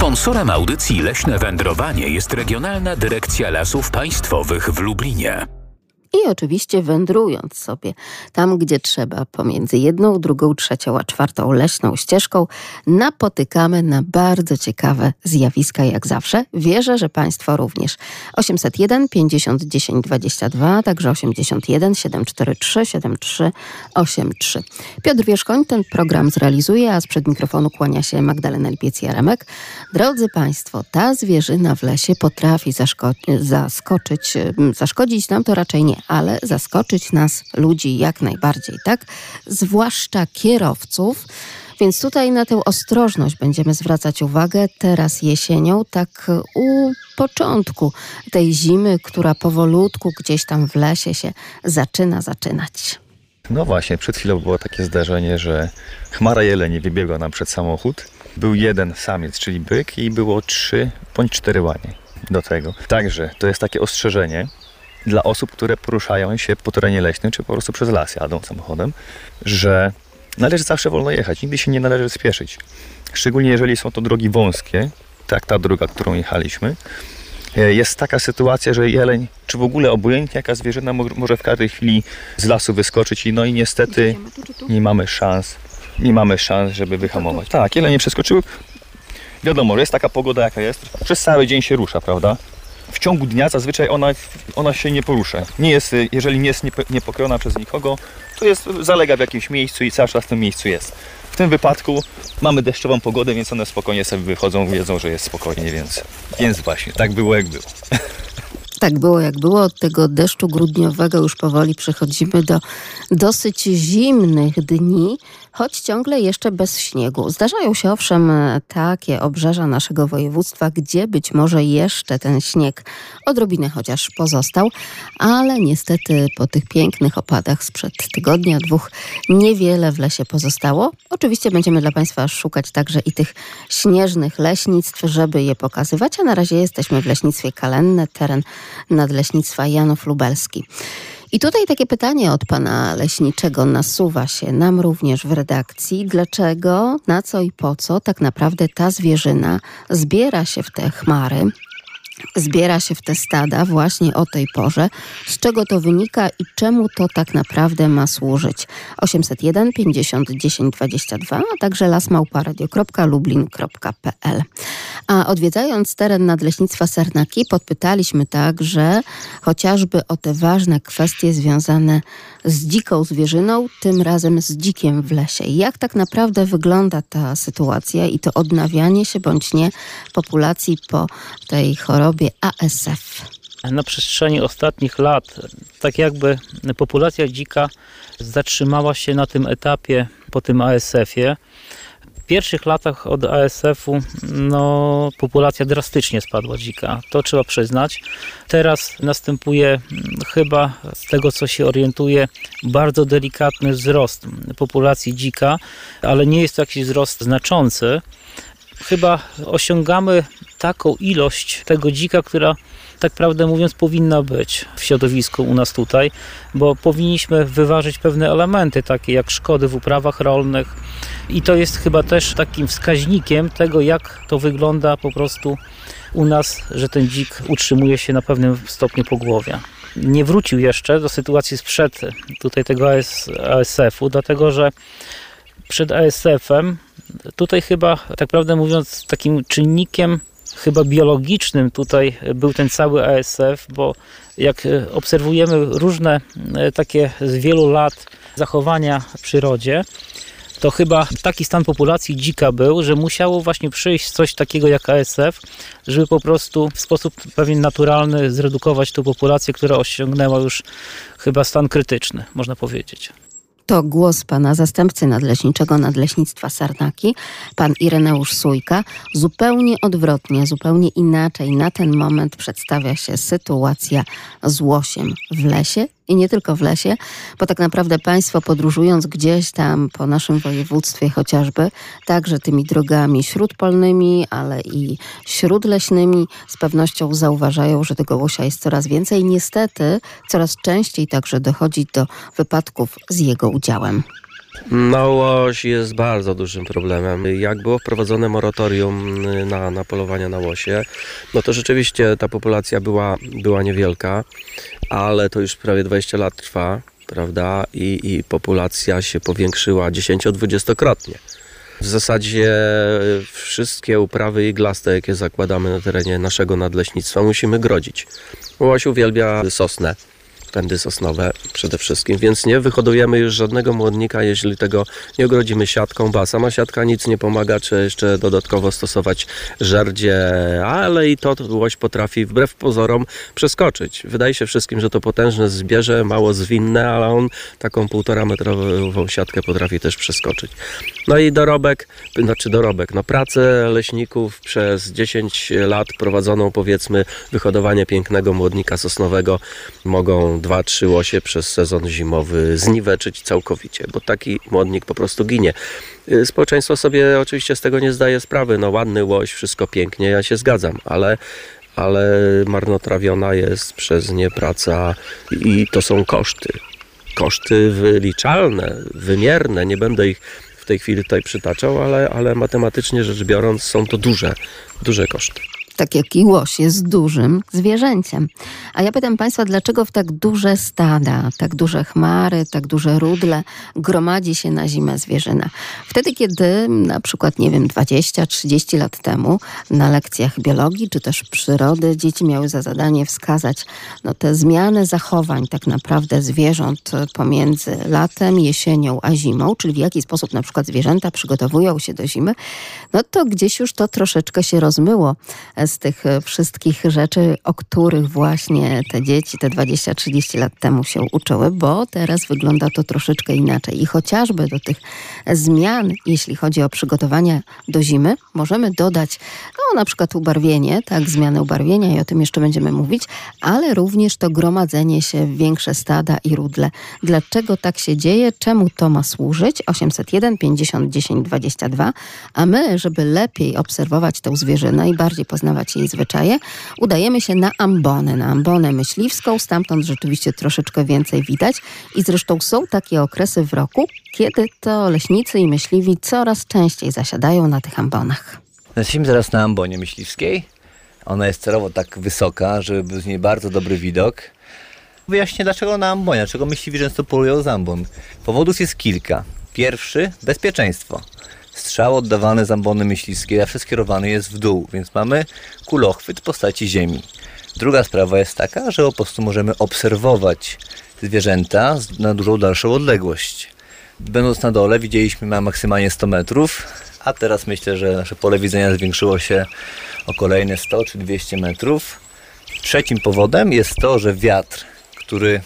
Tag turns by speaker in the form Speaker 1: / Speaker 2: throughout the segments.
Speaker 1: Sponsorem audycji Leśne Wędrowanie jest Regionalna Dyrekcja Lasów Państwowych w Lublinie.
Speaker 2: I oczywiście wędrując sobie tam, gdzie trzeba, pomiędzy jedną, drugą, trzecią, a czwartą leśną ścieżką, napotykamy na bardzo ciekawe zjawiska, jak zawsze. Wierzę, że Państwo również. 801 50 10 22, także 81 743 7383. Piotr Wierzchoń ten program zrealizuje, a sprzed mikrofonu kłania się Magdalena Lipiec-Jaremek. Drodzy Państwo, ta zwierzyna w lesie potrafi zaskoczyć, zaszkodzić nam to raczej nie ale zaskoczyć nas ludzi jak najbardziej, tak? Zwłaszcza kierowców. Więc tutaj na tę ostrożność będziemy zwracać uwagę teraz jesienią, tak u początku tej zimy, która powolutku gdzieś tam w lesie się zaczyna zaczynać.
Speaker 3: No właśnie, przed chwilą było takie zdarzenie, że chmara jeleni wybiegła nam przed samochód. Był jeden samiec, czyli byk i było trzy bądź cztery łanie do tego. Także to jest takie ostrzeżenie, dla osób, które poruszają się po terenie leśnym, czy po prostu przez las jadą samochodem, że należy zawsze wolno jechać, nigdy się nie należy spieszyć. Szczególnie jeżeli są to drogi wąskie, tak ta droga, którą jechaliśmy. E, jest taka sytuacja, że jeleń, czy w ogóle obojętnie jaka zwierzyna może w każdej chwili z lasu wyskoczyć i no i niestety nie mamy szans, nie mamy szans, żeby wyhamować. Tak, jeleń nie przeskoczyły. Wiadomo, że jest taka pogoda jaka jest, przez cały dzień się rusza, prawda? W ciągu dnia zazwyczaj ona, ona się nie porusza. Nie jest, jeżeli nie jest niepokrojona przez nikogo, to jest, zalega w jakimś miejscu i cały czas w tym miejscu jest. W tym wypadku mamy deszczową pogodę, więc one spokojnie sobie wychodzą, wiedzą, że jest spokojnie, więc, więc właśnie, tak było jak było.
Speaker 2: Tak było jak było. Od tego deszczu grudniowego już powoli przechodzimy do dosyć zimnych dni choć ciągle jeszcze bez śniegu. Zdarzają się owszem takie obrzeża naszego województwa, gdzie być może jeszcze ten śnieg odrobinę chociaż pozostał, ale niestety po tych pięknych opadach sprzed tygodnia, dwóch niewiele w lesie pozostało. Oczywiście będziemy dla Państwa szukać także i tych śnieżnych leśnictw, żeby je pokazywać, a na razie jesteśmy w leśnictwie Kalenne, teren nadleśnictwa Janów Lubelski. I tutaj takie pytanie od pana leśniczego nasuwa się nam również w redakcji. Dlaczego, na co i po co tak naprawdę ta zwierzyna zbiera się w te chmary, zbiera się w te stada właśnie o tej porze. Z czego to wynika i czemu to tak naprawdę ma służyć? 801 50 10 22, a także lasmałparadio.lublin.pl. A odwiedzając teren Nadleśnictwa Sernaki podpytaliśmy także chociażby o te ważne kwestie związane z dziką zwierzyną, tym razem z dzikiem w lesie. Jak tak naprawdę wygląda ta sytuacja i to odnawianie się bądź nie populacji po tej chorobie ASF?
Speaker 4: Na przestrzeni ostatnich lat, tak jakby populacja dzika zatrzymała się na tym etapie po tym ASF-ie pierwszych latach od ASF-u no, populacja drastycznie spadła dzika. To trzeba przyznać. Teraz następuje mm, chyba z tego co się orientuje bardzo delikatny wzrost populacji dzika, ale nie jest to jakiś wzrost znaczący. Chyba osiągamy taką ilość tego dzika, która tak prawdę mówiąc powinna być w środowisku u nas tutaj, bo powinniśmy wyważyć pewne elementy, takie jak szkody w uprawach rolnych i to jest chyba też takim wskaźnikiem tego, jak to wygląda po prostu u nas, że ten dzik utrzymuje się na pewnym stopniu pogłowia. Nie wrócił jeszcze do sytuacji sprzed tutaj tego AS, ASF-u, dlatego że przed ASF-em tutaj chyba, tak prawdę mówiąc, takim czynnikiem chyba biologicznym tutaj był ten cały ASF, bo jak obserwujemy różne e, takie z wielu lat zachowania w przyrodzie, to chyba taki stan populacji dzika był, że musiało właśnie przyjść coś takiego jak ASF, żeby po prostu w sposób pewien naturalny zredukować tą populację, która osiągnęła już chyba stan krytyczny, można powiedzieć.
Speaker 2: To głos pana zastępcy nadleśniczego Nadleśnictwa Sarnaki, pan Ireneusz Sujka. Zupełnie odwrotnie, zupełnie inaczej na ten moment przedstawia się sytuacja z łosiem w lesie i nie tylko w lesie, bo tak naprawdę Państwo podróżując gdzieś tam po naszym województwie chociażby, także tymi drogami śródpolnymi, ale i śródleśnymi, z pewnością zauważają, że tego łosia jest coraz więcej. Niestety coraz częściej także dochodzi do wypadków z jego udziałem.
Speaker 5: No łoś jest bardzo dużym problemem. Jak było wprowadzone moratorium na, na polowania na łosie, no to rzeczywiście ta populacja była, była niewielka, ale to już prawie 20 lat trwa, prawda? I, i populacja się powiększyła 10-20-krotnie. W zasadzie wszystkie uprawy iglaste, jakie zakładamy na terenie naszego nadleśnictwa, musimy grodzić. Łoś uwielbia sosnę pędy sosnowe przede wszystkim, więc nie wyhodujemy już żadnego młodnika, jeśli tego nie ogrodzimy siatką, bo sama siatka nic nie pomaga, czy jeszcze dodatkowo stosować żerdzie, ale i to łoś potrafi wbrew pozorom przeskoczyć. Wydaje się wszystkim, że to potężne zwierzę, mało zwinne, ale on taką półtora metrową siatkę potrafi też przeskoczyć. No i dorobek, znaczy dorobek, no pracę leśników przez 10 lat prowadzoną powiedzmy wyhodowanie pięknego młodnika sosnowego mogą dwa, trzy łosie przez sezon zimowy zniweczyć całkowicie, bo taki młodnik po prostu ginie. Y, Społeczeństwo sobie oczywiście z tego nie zdaje sprawy. No ładny łoś, wszystko pięknie, ja się zgadzam, ale ale marnotrawiona jest przez nie praca i to są koszty. Koszty wyliczalne, wymierne, nie będę ich w tej chwili tutaj przytaczał, ale, ale matematycznie rzecz biorąc są to duże, duże koszty
Speaker 2: tak jak i łoś jest dużym zwierzęciem. A ja pytam Państwa, dlaczego w tak duże stada, tak duże chmary, tak duże rudle gromadzi się na zimę zwierzyna? Wtedy, kiedy na przykład, nie wiem, 20-30 lat temu na lekcjach biologii czy też przyrody dzieci miały za zadanie wskazać no, te zmiany zachowań tak naprawdę zwierząt pomiędzy latem, jesienią a zimą, czyli w jaki sposób na przykład zwierzęta przygotowują się do zimy, no to gdzieś już to troszeczkę się rozmyło z tych e, wszystkich rzeczy, o których właśnie te dzieci te 20-30 lat temu się uczyły, bo teraz wygląda to troszeczkę inaczej. I chociażby do tych zmian, jeśli chodzi o przygotowania do zimy, możemy dodać no, na przykład ubarwienie, tak, zmianę ubarwienia i o tym jeszcze będziemy mówić, ale również to gromadzenie się w większe stada i rudle. Dlaczego tak się dzieje? Czemu to ma służyć? 801 50 10 22, a my, żeby lepiej obserwować tę zwierzynę i bardziej poznawać poznawać jej zwyczaje, udajemy się na ambonę, na ambonę myśliwską. Stamtąd rzeczywiście troszeczkę więcej widać. I zresztą są takie okresy w roku, kiedy to leśnicy i myśliwi coraz częściej zasiadają na tych ambonach.
Speaker 6: Jesteśmy teraz na ambonie myśliwskiej. Ona jest celowo tak wysoka, żeby był z niej bardzo dobry widok. Wyjaśnię dlaczego na ambonie, dlaczego myśliwi często polują z ambon. Powodów jest kilka. Pierwszy, bezpieczeństwo strzał oddawany z ambony myśliwskiej zawsze skierowany jest w dół, więc mamy kulochwyt w postaci ziemi. Druga sprawa jest taka, że po prostu możemy obserwować zwierzęta na dużo dalszą odległość. Będąc na dole widzieliśmy ma maksymalnie 100 metrów, a teraz myślę, że nasze pole widzenia zwiększyło się o kolejne 100 czy 200 metrów. Trzecim powodem jest to, że wiatr, który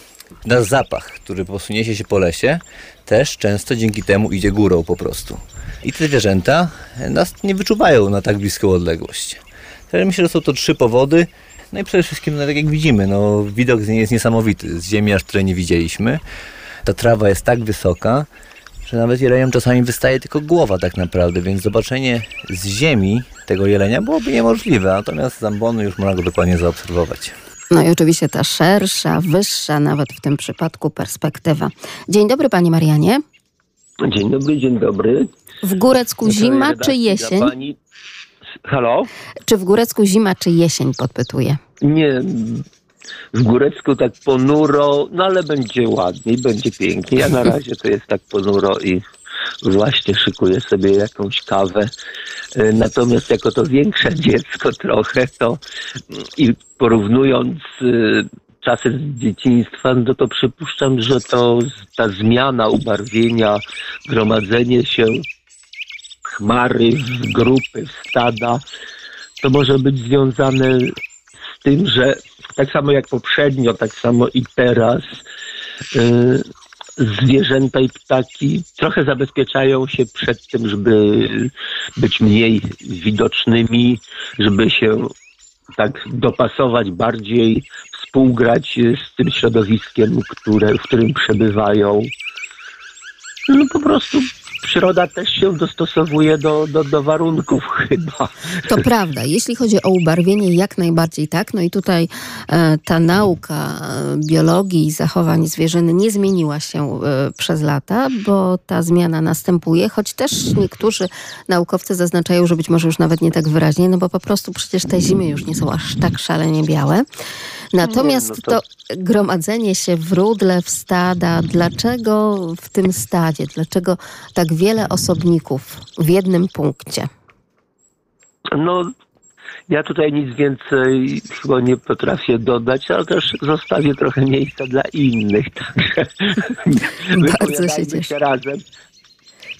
Speaker 6: da zapach, który posunie się po lesie, też często dzięki temu idzie górą po prostu i te zwierzęta nas nie wyczuwają na tak bliską odległość. Także myślę, że są to trzy powody. No i przede wszystkim, no, tak jak widzimy, no, widok z niej jest niesamowity. Z ziemi aż której nie widzieliśmy. Ta trawa jest tak wysoka, że nawet jeleniom czasami wystaje tylko głowa tak naprawdę, więc zobaczenie z ziemi tego jelenia byłoby niemożliwe, natomiast z ambonu już można go dokładnie zaobserwować.
Speaker 2: No i oczywiście ta szersza, wyższa nawet w tym przypadku perspektywa. Dzień dobry Panie Marianie.
Speaker 7: Dzień dobry, dzień dobry.
Speaker 2: W Górecku zima czy jesień? Pani...
Speaker 7: Halo?
Speaker 2: Czy w Górecku zima czy jesień, podpytuję.
Speaker 7: Nie, w Górecku tak ponuro, no ale będzie ładniej, będzie pięknie. Ja na razie to jest tak ponuro i właśnie szykuję sobie jakąś kawę. E, natomiast jako to większe dziecko trochę, to i porównując e, czasy z dzieciństwa, no to przypuszczam, że to ta zmiana ubarwienia, gromadzenie się chmary, grupy, stada, to może być związane z tym, że tak samo jak poprzednio, tak samo i teraz yy, zwierzęta i ptaki trochę zabezpieczają się przed tym, żeby być mniej widocznymi, żeby się tak dopasować bardziej, współgrać z tym środowiskiem, które, w którym przebywają. No po prostu przyroda też się dostosowuje do, do, do warunków chyba.
Speaker 2: To prawda. Jeśli chodzi o ubarwienie, jak najbardziej tak. No i tutaj e, ta nauka e, biologii i zachowań zwierzyny nie zmieniła się e, przez lata, bo ta zmiana następuje, choć też niektórzy naukowcy zaznaczają, że być może już nawet nie tak wyraźnie, no bo po prostu przecież te zimy już nie są aż tak szalenie białe. Natomiast
Speaker 7: no
Speaker 2: to...
Speaker 7: to-
Speaker 2: gromadzenie się w rudle, w stada, dlaczego w tym stadzie, dlaczego tak wiele osobników w jednym punkcie?
Speaker 7: No, ja tutaj nic więcej chyba nie potrafię dodać, ale też zostawię trochę miejsca dla innych. Także wypowiadajmy
Speaker 2: cieszę.
Speaker 7: się razem.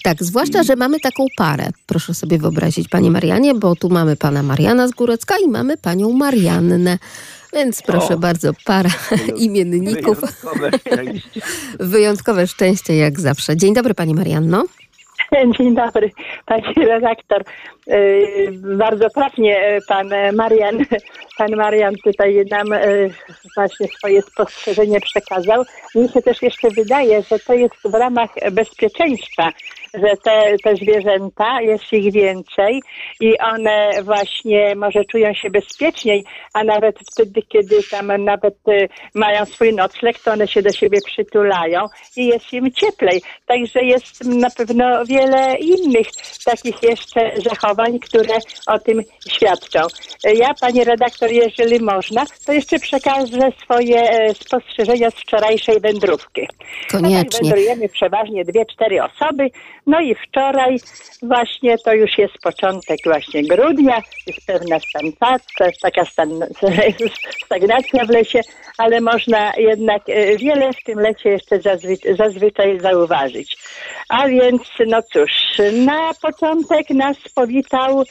Speaker 2: Tak, zwłaszcza, że mamy taką parę, proszę sobie wyobrazić, Panie Marianie, bo tu mamy Pana Mariana z Górecka i mamy Panią Mariannę. Więc proszę
Speaker 7: O.
Speaker 2: bardzo, para imienników.
Speaker 7: Wyjątkowe szczęście.
Speaker 2: Wyjątkowe szczęście jak zawsze. Dzień dobry Pani Marianno.
Speaker 8: Dzień dobry, pani redaktor. Yy, Bardzo trafnie e, pan Marian, pan Marian tutaj nam e, właśnie swoje spostrzeżenie przekazał. Mi się też jeszcze wydaje, że to jest w ramach bezpieczeństwa, że te, te zwierzęta, jest ich więcej i one właśnie może czują się bezpieczniej, a nawet wtedy, kiedy tam nawet e, mają swój nocleg, to one się do siebie przytulają i jest im cieplej. Także jest na pewno wiele innych takich jeszcze zachowań, które o tym świadczą. Ja, pani redaktor, jeżeli można, to jeszcze przekażę swoje e, spostrzeżenia z wczorajszej wędrówki. No tak
Speaker 2: Koniecznie.
Speaker 8: wędrujemy przeważnie dwie, cztery osoby. No i wczoraj właśnie to już jest początek właśnie grudnia, jest pewna stagnacja, taka stagnacja w lesie, ale można jednak e, wiele w tym lecie jeszcze zazwy- zazwyczaj zauważyć. A więc, no cóż, na początek nas powitał,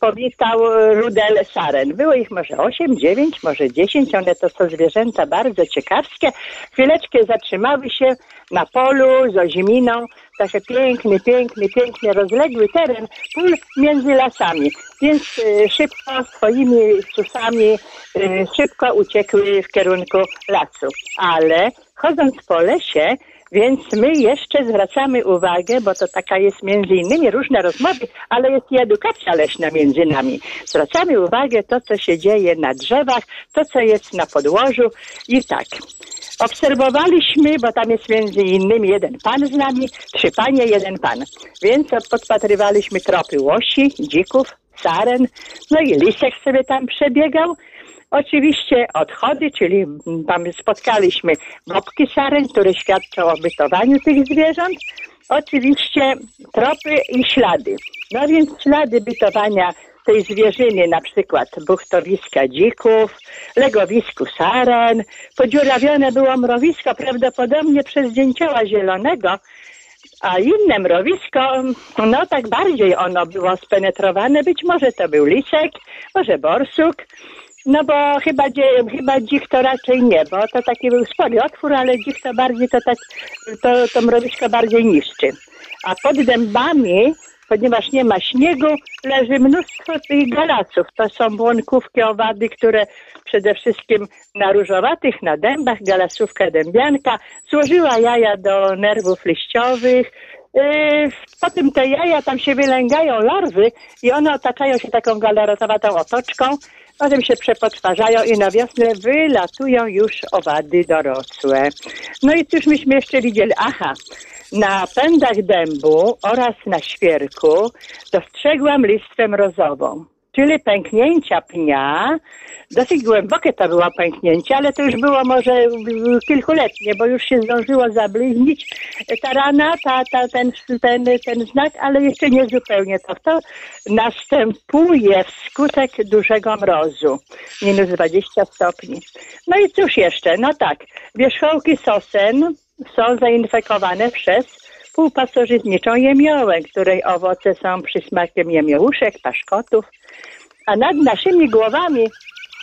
Speaker 8: powitał Rudel Saren. Było ich może 8, 9, może 10. One to są zwierzęta bardzo ciekawskie. Chwileczkę zatrzymały się na polu z oziminą. Taki piękny, piękny, pięknie rozległy teren, pól między lasami. Więc y, szybko swoimi susami y, szybko uciekły w kierunku lasu. Ale chodząc po lesie, więc my jeszcze zwracamy uwagę, bo to taka jest między innymi różne rozmowy, ale jest i edukacja leśna między nami. Zwracamy uwagę to, co się dzieje na drzewach, to, co jest na podłożu i tak. Obserwowaliśmy, bo tam jest między innymi jeden pan z nami, trzy panie, jeden pan. Więc podpatrywaliśmy tropy łosi, dzików, saren, no i lisek sobie tam przebiegał. Oczywiście odchody, czyli mm, tam spotkaliśmy bobki saren, które świadczą o bytowaniu tych zwierząt. Oczywiście tropy i ślady. No więc ślady bytowania tej zwierzyny, na przykład buchtowiska dzików, legowisku saren, podziurawione było mrowisko prawdopodobnie przez dzięcioła zielonego, a inne mrowisko, no tak bardziej ono było spenetrowane, być może to był lisek, może borsuk, no bo chyba, chyba dzik to raczej nie, bo to taki był spory otwór, ale dzik to bardziej to tak, to, to mrowisko bardziej niszczy. A pod dębami, ponieważ nie ma śniegu, leży mnóstwo tych galaców. To są błonkówki, owady, które przede wszystkim na różowatych, na dębach, galasówka dębianka, złożyła jaja do nerwów liściowych, Yy, Potem te jaja tam się wylęgają larwy i one otaczają się taką galarotowatą otoczką, potem się przepotwarzają i na wiosnę wylatują już owady dorosłe. No i cóż myśmy jeszcze widzieli? Aha, na pędach dębu oraz na świerku dostrzegłam listwę mrozową, czyli pęknięcia pnia. Dosyć głębokie to było pęknięcie, ale to już było może kilkuletnie, bo już się zdążyło zabliźnić ta rana, ta, ta, ten, ten, ten znak, ale jeszcze nie zupełnie to. To następuje wskutek dużego mrozu, minus 20 stopni. No i cóż jeszcze? No tak, wierzchołki sosen są zainfekowane przez półpasożytniczą jemiołę, której owoce są przysmakiem jemiołuszek, paszkotów, a nad naszymi głowami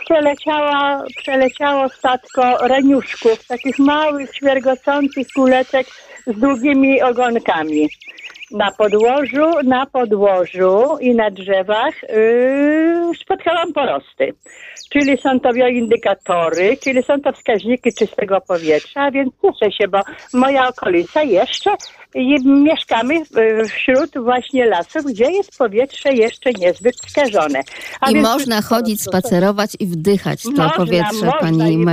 Speaker 8: przeleciała, przeleciało statko reniuszków, takich małych, świergocących kuleczek z długimi ogonkami. Na podłożu, na podłożu i na drzewach yy, spotkałam porosty. Czyli są to bioindykatory, czyli są to wskaźniki czystego powietrza, więc cieszę się, bo moja okolica jeszcze i mieszkamy e, wśród właśnie lasów, gdzie jest powietrze jeszcze niezbyt skażone. A
Speaker 2: I
Speaker 8: więc
Speaker 2: można chodzić, spacerować i wdychać to
Speaker 8: można,
Speaker 2: powietrze,
Speaker 8: można
Speaker 2: pani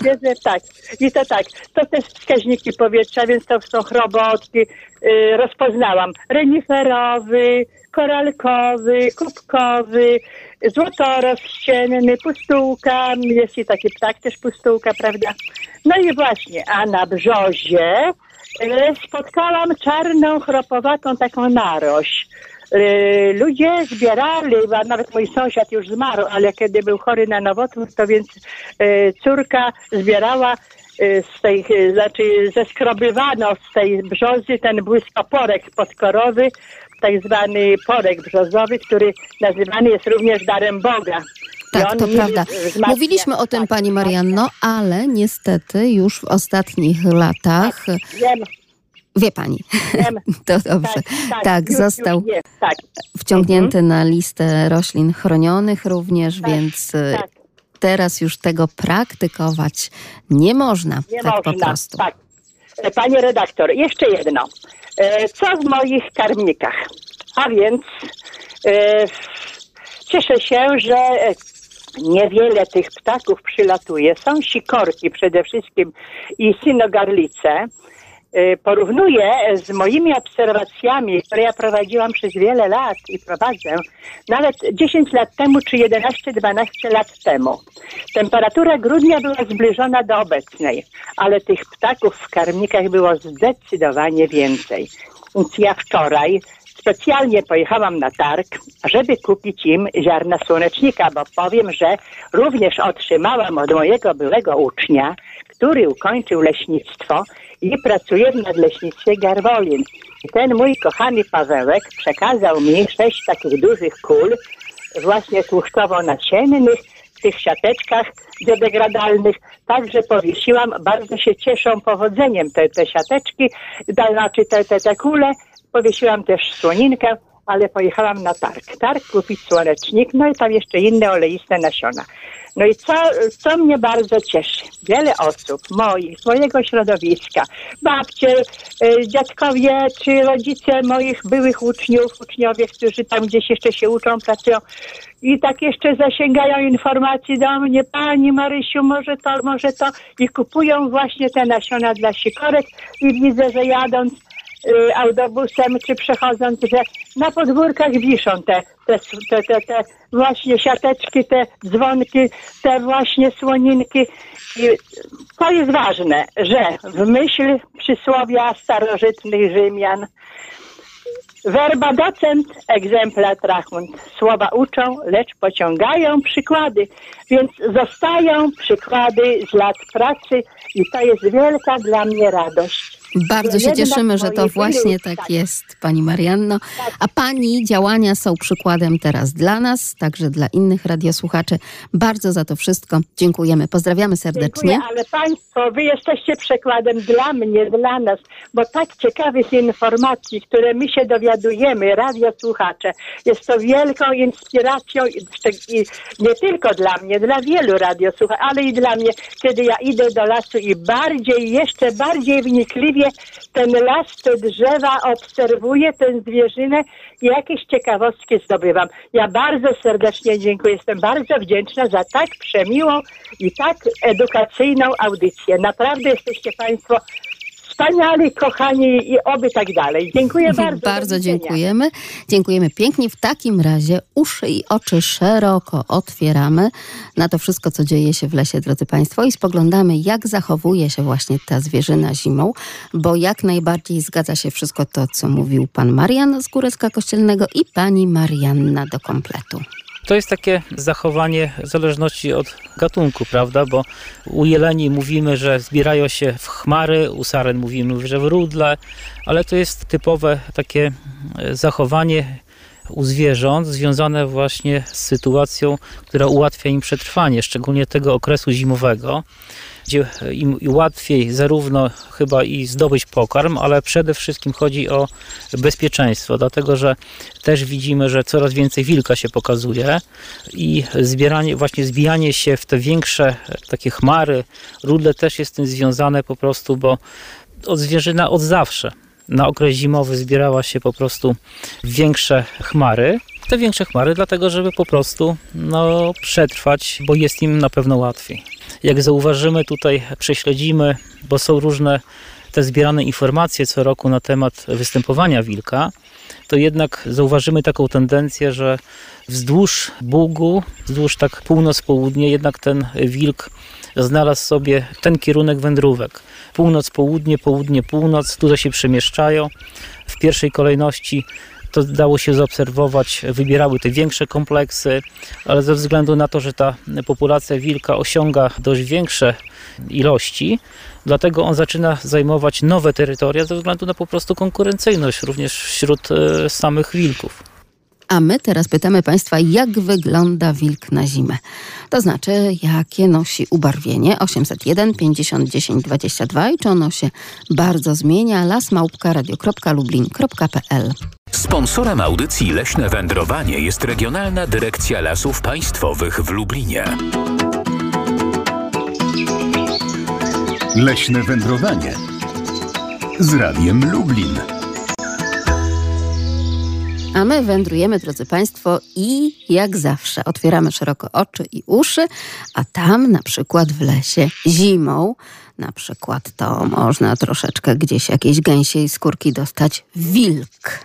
Speaker 8: świeże, tak. I to tak. To też wskaźniki powietrza, więc to są chrobotki. Y, rozpoznałam. Reniferowy, koralkowy, kubkowy, złotorost ścienny, pustułka. Jest i taki ptak też pustułka, prawda? No i właśnie, a na brzozie y, spotkałam czarną, chropowatą taką narość. Y, Ludzie zbierali, a nawet mój sąsiad już zmarł, ale kiedy był chory na nowotwór, to więc y, córka zbierała y, z tej, znaczy zeskrobywano z tej brzozy ten błyskoporek podkorowy, tak zwany porek brzozowy, który nazywany jest również darem Boga.
Speaker 2: Tak, to prawda. Mówiliśmy o tym,
Speaker 8: tak,
Speaker 2: pani
Speaker 8: tak,
Speaker 2: Marianno, ale niestety już w ostatnich latach,
Speaker 8: Wiem,
Speaker 2: wie pani,
Speaker 8: wiem.
Speaker 2: to dobrze,
Speaker 8: Tak, tak,
Speaker 2: tak,
Speaker 8: już,
Speaker 2: został
Speaker 8: Już jest, tak,
Speaker 2: wciągnięty na listę roślin chronionych również,
Speaker 8: Tak,
Speaker 2: więc y,
Speaker 8: tak.
Speaker 2: teraz już tego praktykować nie można,
Speaker 8: Nie
Speaker 2: tak po
Speaker 8: można.
Speaker 2: prostu.
Speaker 8: Tak. E, Panie redaktor, jeszcze jedno. E, Co w moich karmnikach? A więc e, cieszę się, że niewiele tych ptaków przylatuje. Są sikorki przede wszystkim i synogarlice. E, Porównuję z moimi obserwacjami, które ja prowadziłam przez wiele lat i prowadzę, nawet 10 lat temu czy 11-12 lat temu. Temperatura grudnia była zbliżona do obecnej, ale tych ptaków w karmnikach było zdecydowanie więcej. Więc ja wczoraj specjalnie pojechałam na targ, żeby kupić im ziarna słonecznika, bo powiem, że również otrzymałam od mojego byłego ucznia, który ukończył leśnictwo i pracuje w nadleśnictwie Garwolin. I ten mój kochany Pawełek przekazał mi sześć takich dużych kul, właśnie tłuszczowo-nasiennych, w tych siateczkach biodegradalnych. Także powiesiłam, bardzo się cieszą powodzeniem te, te siateczki, znaczy te, te, te kule. Powiesiłam też słoninkę, ale pojechałam na targ. Targ kupić słonecznik, no i tam jeszcze inne oleiste nasiona. No i co, co mnie bardzo cieszy, wiele osób moich, mojego środowiska, babcie, y, dziadkowie czy rodzice moich byłych uczniów, uczniowie, którzy tam gdzieś jeszcze się uczą, pracują i tak jeszcze zasięgają informacji do mnie, pani Marysiu, może to, może to i kupują właśnie te nasiona dla sikorek i widzę, że jadąc autobusem czy przechodząc, że na podwórkach wiszą te, te, te, te, te właśnie siateczki, te dzwonki, te właśnie słoninki. I to jest ważne, że w myśl przysłowia starożytnych Rzymian Verba docent, exempla trahunt. Słowa uczą, lecz pociągają przykłady, więc zostają przykłady z lat pracy i to jest wielka dla mnie radość.
Speaker 2: Bardzo się cieszymy, że to właśnie tak
Speaker 8: tak.
Speaker 2: jest, pani Marianno. A pani działania są przykładem teraz dla nas, także dla innych radiosłuchaczy. Bardzo za to wszystko dziękujemy. Pozdrawiamy serdecznie.
Speaker 8: Dziękuję, ale Państwo, Wy jesteście przykładem dla mnie, dla nas, bo tak ciekawych informacji, które my się dowiadujemy, radiosłuchacze, jest to wielką inspiracją i nie tylko dla mnie, dla wielu radiosłuchaczy, ale i dla mnie, kiedy ja idę do lasu i bardziej, jeszcze bardziej wnikliwie ten las, te drzewa obserwuję, tę zwierzynę i jakieś ciekawostki zdobywam. Ja bardzo serdecznie dziękuję, jestem bardzo wdzięczna za tak przemiłą i tak edukacyjną audycję. Naprawdę jesteście Państwo wspaniali, kochani i oby tak dalej. Dziękuję bardzo. Do
Speaker 2: Bardzo
Speaker 8: widzenia.
Speaker 2: dziękujemy. Dziękujemy pięknie. W takim razie uszy i oczy szeroko otwieramy na to wszystko, co dzieje się w lesie, drodzy Państwo, i spoglądamy, jak zachowuje się właśnie ta zwierzyna zimą, bo jak najbardziej zgadza się wszystko to, co mówił pan Marian z Górecka Kościelnego i pani Marianna do kompletu.
Speaker 4: To jest takie zachowanie w zależności od gatunku, prawda? Bo u jeleni mówimy, że zbierają się w chmary, u saren mówimy, że w rudle, ale to jest typowe takie e, zachowanie u zwierząt związane właśnie z sytuacją, która ułatwia im przetrwanie, szczególnie tego okresu zimowego, gdzie im łatwiej zarówno chyba i zdobyć pokarm, ale przede wszystkim chodzi o bezpieczeństwo, dlatego że też widzimy, że coraz więcej wilka się pokazuje i zbieranie, właśnie zbijanie się w te większe takie chmary, rudle też jest z tym związane po prostu, bo od zwierzyna od zawsze na okres zimowy zbierała się po prostu większe chmary. Te większe chmary dlatego, żeby po prostu no, przetrwać, bo jest im na pewno łatwiej. Jak zauważymy tutaj, prześledzimy, bo są różne te zbierane informacje co roku na temat występowania wilka, to jednak zauważymy taką tendencję, że wzdłuż Bugu, wzdłuż tak północ-południe, jednak ten wilk znalazł sobie ten kierunek wędrówek. Północ-południe, południe-północ, tutaj się przemieszczają. W pierwszej kolejności to dało się zaobserwować, wybierały te większe kompleksy, ale ze względu na to, że ta populacja wilka osiąga dość większe ilości, dlatego on zaczyna zajmować nowe terytoria ze względu na po prostu konkurencyjność również wśród e, samych wilków.
Speaker 2: A my teraz pytamy Państwa, jak wygląda wilk na zimę. To znaczy, jakie nosi ubarwienie 801 50 10 22 i czy ono się bardzo zmienia. lasmałpka.radio.lublin.pl
Speaker 1: Sponsorem audycji Leśne Wędrowanie jest Regionalna Dyrekcja Lasów Państwowych w Lublinie.
Speaker 9: Leśne wędrowanie z Radiem Lublin.
Speaker 2: A my wędrujemy, drodzy Państwo, i jak zawsze otwieramy szeroko oczy i uszy, a tam na przykład w lesie zimą, na przykład to można troszeczkę gdzieś jakiejś gęsiej skórki dostać wilk.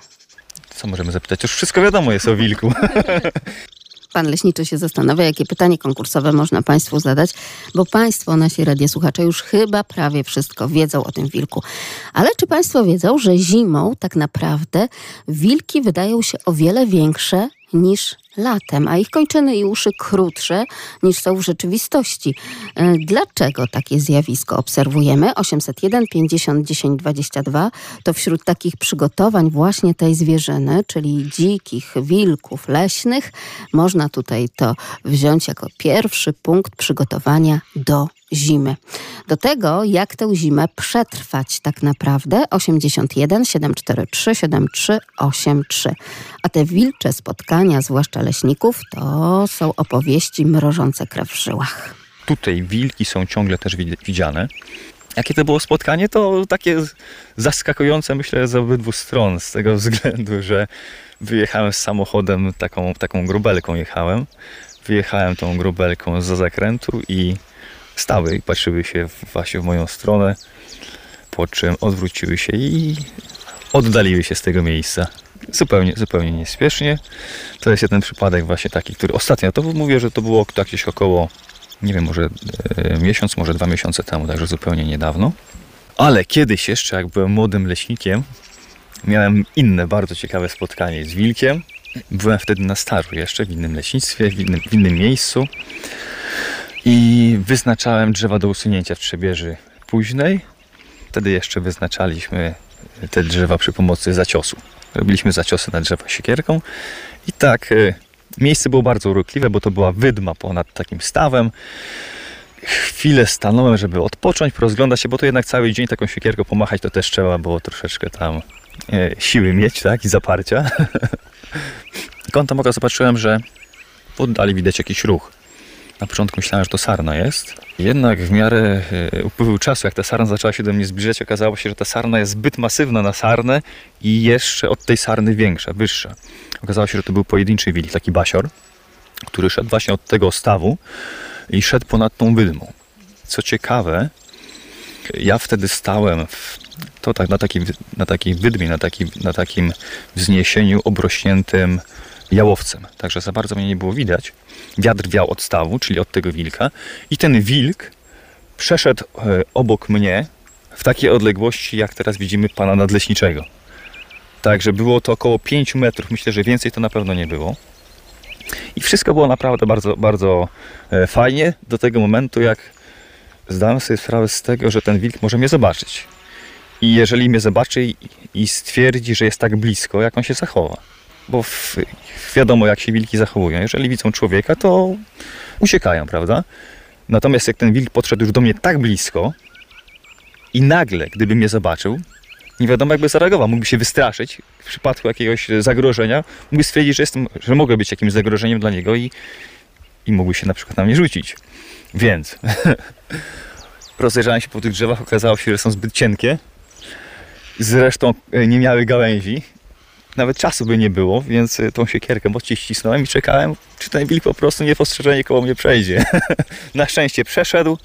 Speaker 3: Co możemy zapytać? Już wszystko wiadomo jest o wilku.
Speaker 2: Pan leśniczy się zastanawia, jakie pytanie konkursowe można Państwu zadać, bo Państwo, nasi radiosłuchacze, już chyba prawie wszystko wiedzą o tym wilku. Ale czy Państwo wiedzą, że zimą tak naprawdę wilki wydają się o wiele większe niż latem, a ich kończyny i uszy krótsze niż są w rzeczywistości. E, Dlaczego takie zjawisko obserwujemy? 801 50 10 22 to wśród takich przygotowań właśnie tej zwierzyny, czyli dzikich wilków leśnych, można tutaj to wziąć jako pierwszy punkt przygotowania do zimy. Do tego, jak tę zimę przetrwać tak naprawdę 81 743 7383. A te wilcze spotkania, zwłaszcza leśników, to są opowieści mrożące krew w żyłach.
Speaker 3: Tutaj wilki są ciągle też wi- widziane. Jakie to było spotkanie? To takie zaskakujące, myślę, z obydwu stron, z tego względu, że wyjechałem z samochodem, taką, taką grubelką jechałem. Wyjechałem tą grubelką za zakrętu i stały i patrzyły się właśnie w moją stronę, po czym odwróciły się i oddaliły się z tego miejsca. Zupełnie, zupełnie niespiesznie. To jest jeden przypadek właśnie taki, który ostatnio, to mówię, że to było jakieś około, nie wiem, może e, miesiąc, może dwa miesiące temu, także zupełnie niedawno. Ale kiedyś jeszcze, jak byłem młodym leśnikiem, miałem inne bardzo ciekawe spotkanie z wilkiem. Byłem wtedy na stażu jeszcze w innym leśnictwie, w innym, w innym miejscu i wyznaczałem drzewa do usunięcia w Trzebieży Późnej. Wtedy jeszcze wyznaczaliśmy te drzewa przy pomocy zaciosu. Robiliśmy zaciosy na drzewa siekierką i tak e, miejsce było bardzo urokliwe, bo to była wydma ponad takim stawem. Chwilę stanąłem, żeby odpocząć, porozglądać się, bo to jednak cały dzień taką siekierką pomachać to też trzeba było troszeczkę tam e, siły mieć, tak, i zaparcia. Kątem oka zobaczyłem, że w oddali widać jakiś ruch. Na początku myślałem, że to sarna jest. Jednak w miarę e, upływu czasu, jak ta sarna zaczęła się do mnie zbliżać, okazało się, że ta sarna jest zbyt masywna na sarnę i jeszcze od tej sarny większa, wyższa. Okazało się, że to był pojedynczy wilk, taki basior, który szedł właśnie od tego stawu i szedł ponad tą wydmą. Co ciekawe, ja wtedy stałem w, to tak na, takiej, na takiej wydmie, na, taki, na takim wzniesieniu obrośniętym jałowcem. Także za bardzo mnie nie było widać. Wiatr wiał od stawu, czyli od tego wilka i ten wilk przeszedł e, obok mnie w takiej odległości, jak teraz widzimy pana nadleśniczego. Także było to około 5 metrów. Myślę, że więcej to na pewno nie było. I wszystko było naprawdę bardzo, bardzo e, fajnie do tego momentu, jak zdałem sobie sprawę z tego, że ten wilk może mnie zobaczyć. I jeżeli mnie zobaczy i- i stwierdzi, że jest tak blisko, jak on się zachowa. Bo w, wiadomo, jak się wilki zachowują. Jeżeli widzą człowieka, to uciekają, prawda? Natomiast jak ten wilk podszedł już do mnie tak blisko i nagle, gdyby mnie zobaczył, nie wiadomo jakby zareagował. Mógłby się wystraszyć w przypadku jakiegoś zagrożenia. Mógłby stwierdzić, że, jestem, że mogę być jakimś zagrożeniem dla niego i, i mógłby się na przykład na mnie rzucić. Więc rozejrzałem się po tych drzewach, okazało się, że są zbyt cienkie Zresztą e, nie miały gałęzi. Nawet czasu by nie było, więc e, tą siekierkę mocniej ścisnąłem i czekałem, czy ten wilk po prostu niepostrzeżenie koło mnie przejdzie. Na szczęście przeszedł,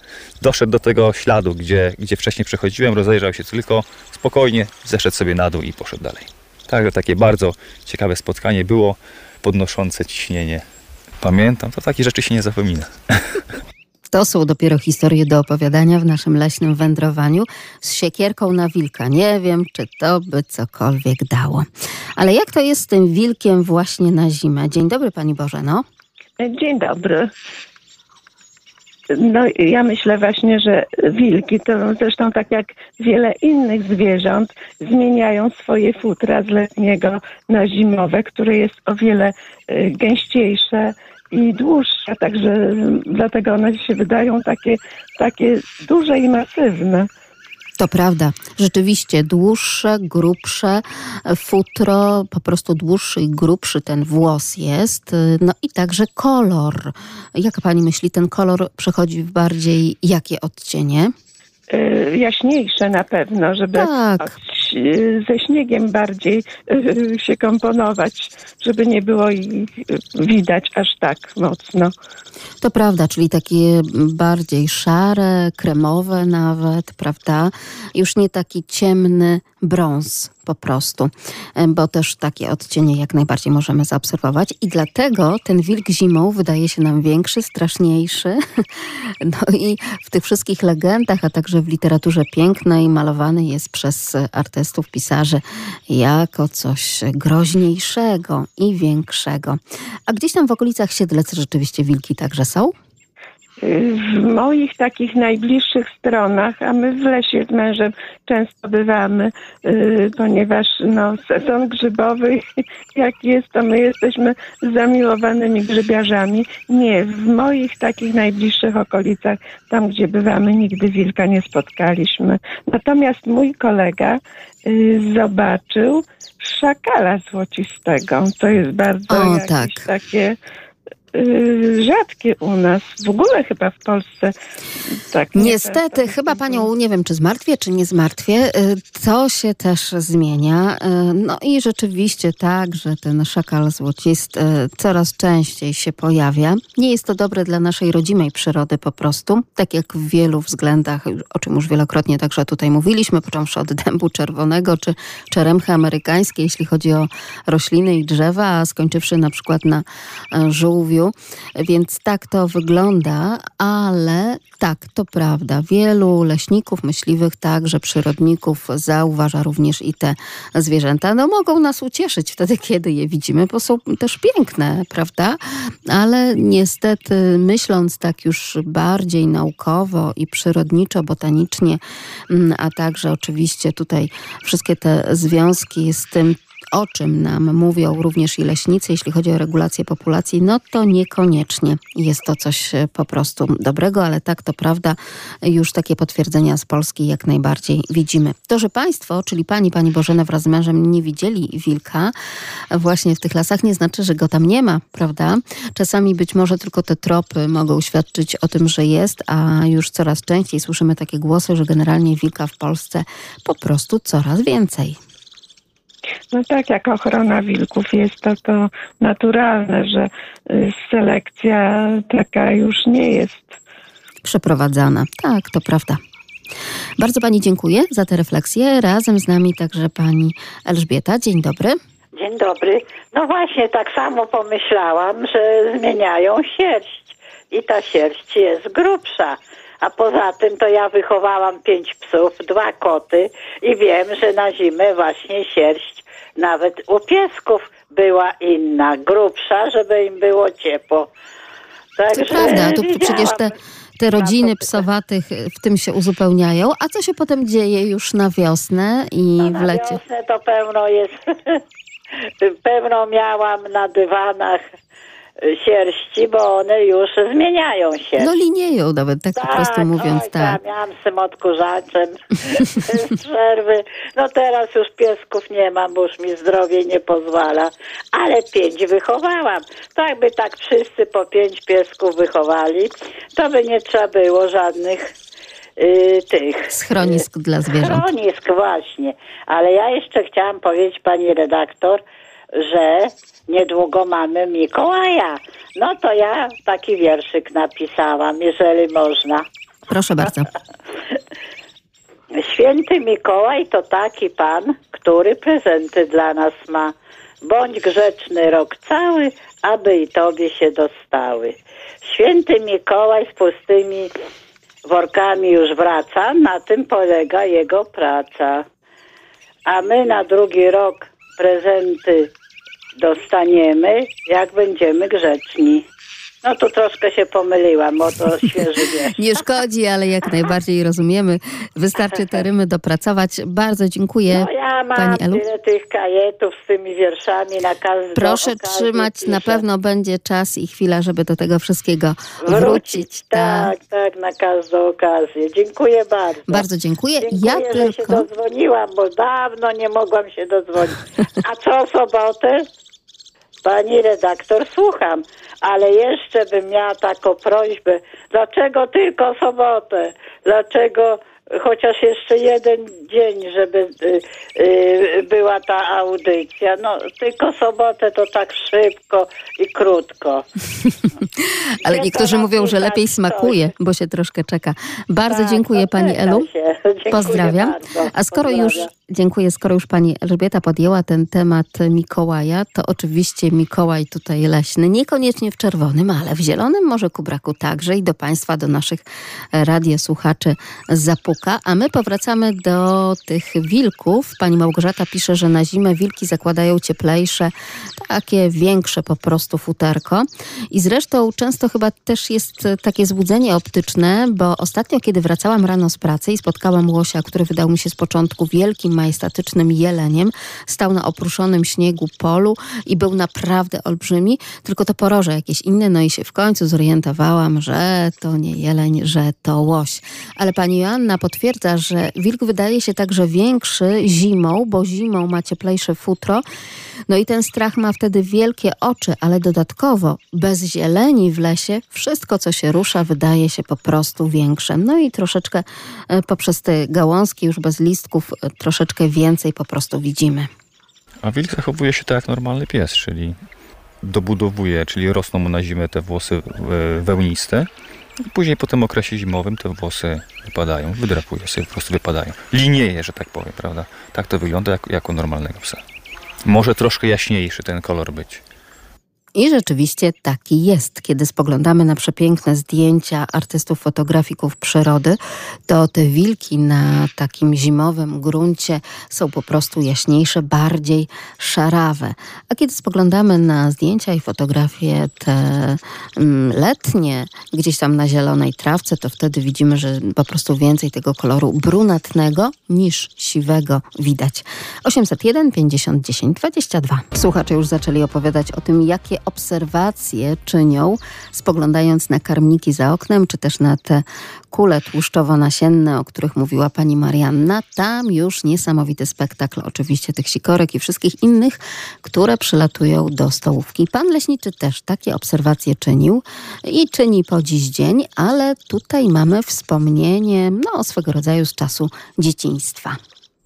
Speaker 3: doszedł do tego śladu, gdzie, gdzie wcześniej przechodziłem, rozejrzał się tylko spokojnie, zeszedł sobie na dół i poszedł dalej. Także takie bardzo ciekawe spotkanie było, podnoszące ciśnienie. Pamiętam, to takie rzeczy się nie zapomina.
Speaker 2: To są dopiero historie do opowiadania w naszym leśnym wędrowaniu z siekierką na wilka. Nie wiem, czy to by cokolwiek dało. Ale jak to jest z tym wilkiem właśnie na zimę? Dzień dobry, pani Bożeno.
Speaker 10: Dzień dobry. No ja myślę właśnie, że wilki to zresztą tak jak wiele innych zwierząt zmieniają swoje futra z letniego na zimowe, które jest o wiele y, gęściejsze i dłuższe, także dlatego one się wydają takie, takie duże i masywne.
Speaker 2: To prawda. Rzeczywiście dłuższe, grubsze futro, po prostu dłuższy i grubszy ten włos jest. No i także kolor. Jak pani myśli, ten kolor przechodzi w bardziej jakie odcienie?
Speaker 10: Y, jaśniejsze na pewno, żeby
Speaker 2: Tak.
Speaker 10: Ze śniegiem bardziej się komponować, żeby nie było ich widać aż tak mocno.
Speaker 2: To prawda, czyli takie bardziej szare, kremowe nawet, prawda? Już nie taki ciemny brąz po prostu, e, bo też takie odcienie jak najbardziej możemy zaobserwować i dlatego ten wilk zimą wydaje się nam większy, straszniejszy. No i w tych wszystkich legendach, a także w literaturze pięknej malowany jest przez artystów, pisarzy jako coś groźniejszego i większego. A gdzieś tam w okolicach Siedlec rzeczywiście wilki także są?
Speaker 10: W moich takich najbliższych stronach, a my w lesie z mężem często bywamy, y, ponieważ no, sezon grzybowy jak jest, to my jesteśmy zamiłowanymi grzybiarzami. Nie, w moich takich najbliższych okolicach, tam gdzie bywamy, nigdy wilka nie spotkaliśmy. Natomiast mój kolega y, zobaczył szakala złocistego. To jest bardzo
Speaker 2: O,
Speaker 10: jakieś
Speaker 2: tak.
Speaker 10: takie rzadkie u nas. W ogóle chyba w Polsce tak. nie
Speaker 2: Niestety,
Speaker 10: często
Speaker 2: chyba
Speaker 10: występuje.
Speaker 2: panią, nie wiem czy zmartwię, czy nie zmartwię, y, to się też zmienia. Y, No i rzeczywiście tak, że ten szakal złocisty y, coraz częściej się pojawia. Nie jest to dobre dla naszej rodzimej przyrody po prostu, tak jak w wielu względach, o czym już wielokrotnie także tutaj mówiliśmy, począwszy od dębu czerwonego czy czeremchy amerykańskiej, jeśli chodzi o rośliny i drzewa, a skończywszy na przykład na e, Więc tak to wygląda, ale tak, to prawda. Wielu leśników, myśliwych, także przyrodników zauważa również i te zwierzęta. No mogą nas ucieszyć wtedy, kiedy je widzimy, bo są też piękne, prawda? Ale niestety myśląc tak już bardziej naukowo i przyrodniczo, botanicznie, mm, a także oczywiście tutaj wszystkie te związki z tym, o czym nam mówią również i leśnicy, jeśli chodzi o regulację populacji, no to niekoniecznie jest to coś e, po prostu dobrego, ale tak to prawda, już takie potwierdzenia z Polski jak najbardziej widzimy. To, że Państwo, czyli Pani, Pani Bożena wraz z mężem nie widzieli wilka właśnie w tych lasach, nie znaczy, że go tam nie ma, prawda? Czasami być może tylko te tropy mogą świadczyć o tym, że jest, a już coraz częściej słyszymy takie głosy, że generalnie wilka w Polsce po prostu coraz więcej.
Speaker 10: No tak, jak ochrona wilków jest to, to naturalne, że y, selekcja taka już nie jest.
Speaker 2: przeprowadzana. Tak, to prawda. Bardzo Pani dziękuję za tę refleksję. Razem z nami także Pani Elżbieta. Dzień dobry.
Speaker 8: Dzień dobry. No właśnie, tak samo pomyślałam, że zmieniają sierść i ta sierść jest grubsza. A poza tym to ja wychowałam pięć psów, dwa koty i wiem, że na zimę właśnie sierść nawet u piesków była inna, grubsza, żeby im było ciepło.
Speaker 2: To
Speaker 8: Także
Speaker 2: prawda, tu przecież te, te rodziny psowatych w tym się uzupełniają. A co się potem dzieje już na wiosnę i
Speaker 8: No,
Speaker 2: w
Speaker 8: na
Speaker 2: lecie?
Speaker 8: wiosnę to pełno jest, pełno miałam na dywanach sierści, bo one już zmieniają się.
Speaker 2: No linieją nawet, tak, po prostu mówiąc,
Speaker 8: oj,
Speaker 2: tak.
Speaker 8: Ja miałam z tym odkurzaczem z przerwy. No teraz już piesków nie mam, bo już mi zdrowie nie pozwala. Ale pięć wychowałam. To jakby tak wszyscy po pięć piesków wychowali, to by nie trzeba było żadnych
Speaker 11: y, tych...
Speaker 2: Schronisk dla zwierząt.
Speaker 11: Schronisk, właśnie. Ale ja jeszcze chciałam powiedzieć pani redaktor, że niedługo mamy Mikołaja. No to ja taki wierszyk napisałam, jeżeli można.
Speaker 2: Proszę bardzo.
Speaker 11: Święty Mikołaj to taki pan, który prezenty dla nas ma. Bądź grzeczny rok cały, aby i tobie się dostały. Święty Mikołaj z pustymi workami już wraca, na tym polega jego praca. A my na drugi rok prezenty dostaniemy, jak będziemy grzeczni. No tu troszkę się pomyliłam, bo to świeży wiersz.
Speaker 2: Nie szkodzi, ale jak najbardziej rozumiemy. Wystarczy te rymy dopracować. Bardzo dziękuję
Speaker 11: No ja mam
Speaker 2: Pani Elu.
Speaker 11: tyle tych kajetów z tymi wierszami na każdą
Speaker 2: Proszę trzymać, na pewno będzie czas i chwila, żeby do tego wszystkiego wrócić.
Speaker 11: Tak, tak, na każdą okazję. Dziękuję bardzo.
Speaker 2: Bardzo dziękuję.
Speaker 11: Dziękuję,
Speaker 2: Ja
Speaker 11: że się
Speaker 2: tylko.
Speaker 11: dodzwoniłam, bo dawno nie mogłam się dodzwonić. A co sobotę? Pani redaktor, słucham, ale jeszcze bym miała taką prośbę. Dlaczego tylko sobotę? Dlaczego chociaż jeszcze jeden dzień, żeby y, y, była ta audycja? No, tylko sobotę to tak szybko i krótko.
Speaker 2: Ale
Speaker 11: Nie
Speaker 2: niektórzy mówią, że
Speaker 11: napisać
Speaker 2: lepiej smakuje, bo się troszkę czeka. Bardzo
Speaker 11: Tak,
Speaker 2: dziękuję
Speaker 11: to
Speaker 2: Pani Elu.
Speaker 11: Dziękuję
Speaker 2: Pozdrawiam.
Speaker 11: bardzo.
Speaker 2: A skoro już, dziękuję, skoro już pani Elżbieta podjęła ten temat Mikołaja, to oczywiście Mikołaj tutaj leśny, niekoniecznie w czerwonym, ale w zielonym może ku braku także i do państwa, do naszych radiosłuchaczy zapuka. A my powracamy do tych wilków. Pani Małgorzata pisze, że na zimę wilki zakładają cieplejsze, takie większe po prostu futerko. I zresztą często chyba też jest e, takie złudzenie optyczne, bo ostatnio, kiedy wracałam rano z pracy i spotkałam łosia, który wydał mi się z początku wielkim, majestatycznym jeleniem, stał na opruszonym śniegu polu i był naprawdę olbrzymi, tylko to poroże jakieś inne, no i się w końcu zorientowałam, że to nie jeleń, że to łoś. Ale pani Joanna potwierdza, że wilk wydaje się także większy zimą, bo zimą ma cieplejsze futro, no i ten strach ma wtedy wielkie oczy, ale dodatkowo bez zieleni w lesie wszystko, co się rusza, wydaje się po prostu większe. No i troszeczkę e, poprzez te gałązki, już bez listków, e, troszeczkę więcej po prostu widzimy.
Speaker 3: A wilk zachowuje się tak jak normalny pies, czyli dobudowuje, czyli rosną mu na zimę te włosy e, wełniste. Później po tym okresie zimowym te włosy wypadają, wydrapuje sobie, po prostu wypadają. Linieje, że tak powiem, prawda? Tak to wygląda jak, jako normalnego psa. Może troszkę jaśniejszy ten kolor być.
Speaker 2: I rzeczywiście taki jest. Kiedy spoglądamy na przepiękne zdjęcia artystów, fotografików przyrody, to te wilki na takim zimowym gruncie są po prostu jaśniejsze, bardziej szarawe. A kiedy spoglądamy na zdjęcia i fotografie te mm, letnie, gdzieś tam na zielonej trawce, to wtedy widzimy, że po prostu więcej tego koloru brunatnego niż siwego widać. 801 50 10 22. Słuchacze już zaczęli opowiadać o tym, jakie obserwacje czynią, spoglądając na karmniki za oknem, czy też na te kule tłuszczowo-nasienne, o których mówiła pani Marianna. Tam już niesamowity spektakl oczywiście tych sikorek i wszystkich innych, które przylatują do stołówki. Pan leśniczy też takie obserwacje czynił i czyni po dziś dzień, ale tutaj mamy wspomnienie no, swego rodzaju z czasu dzieciństwa.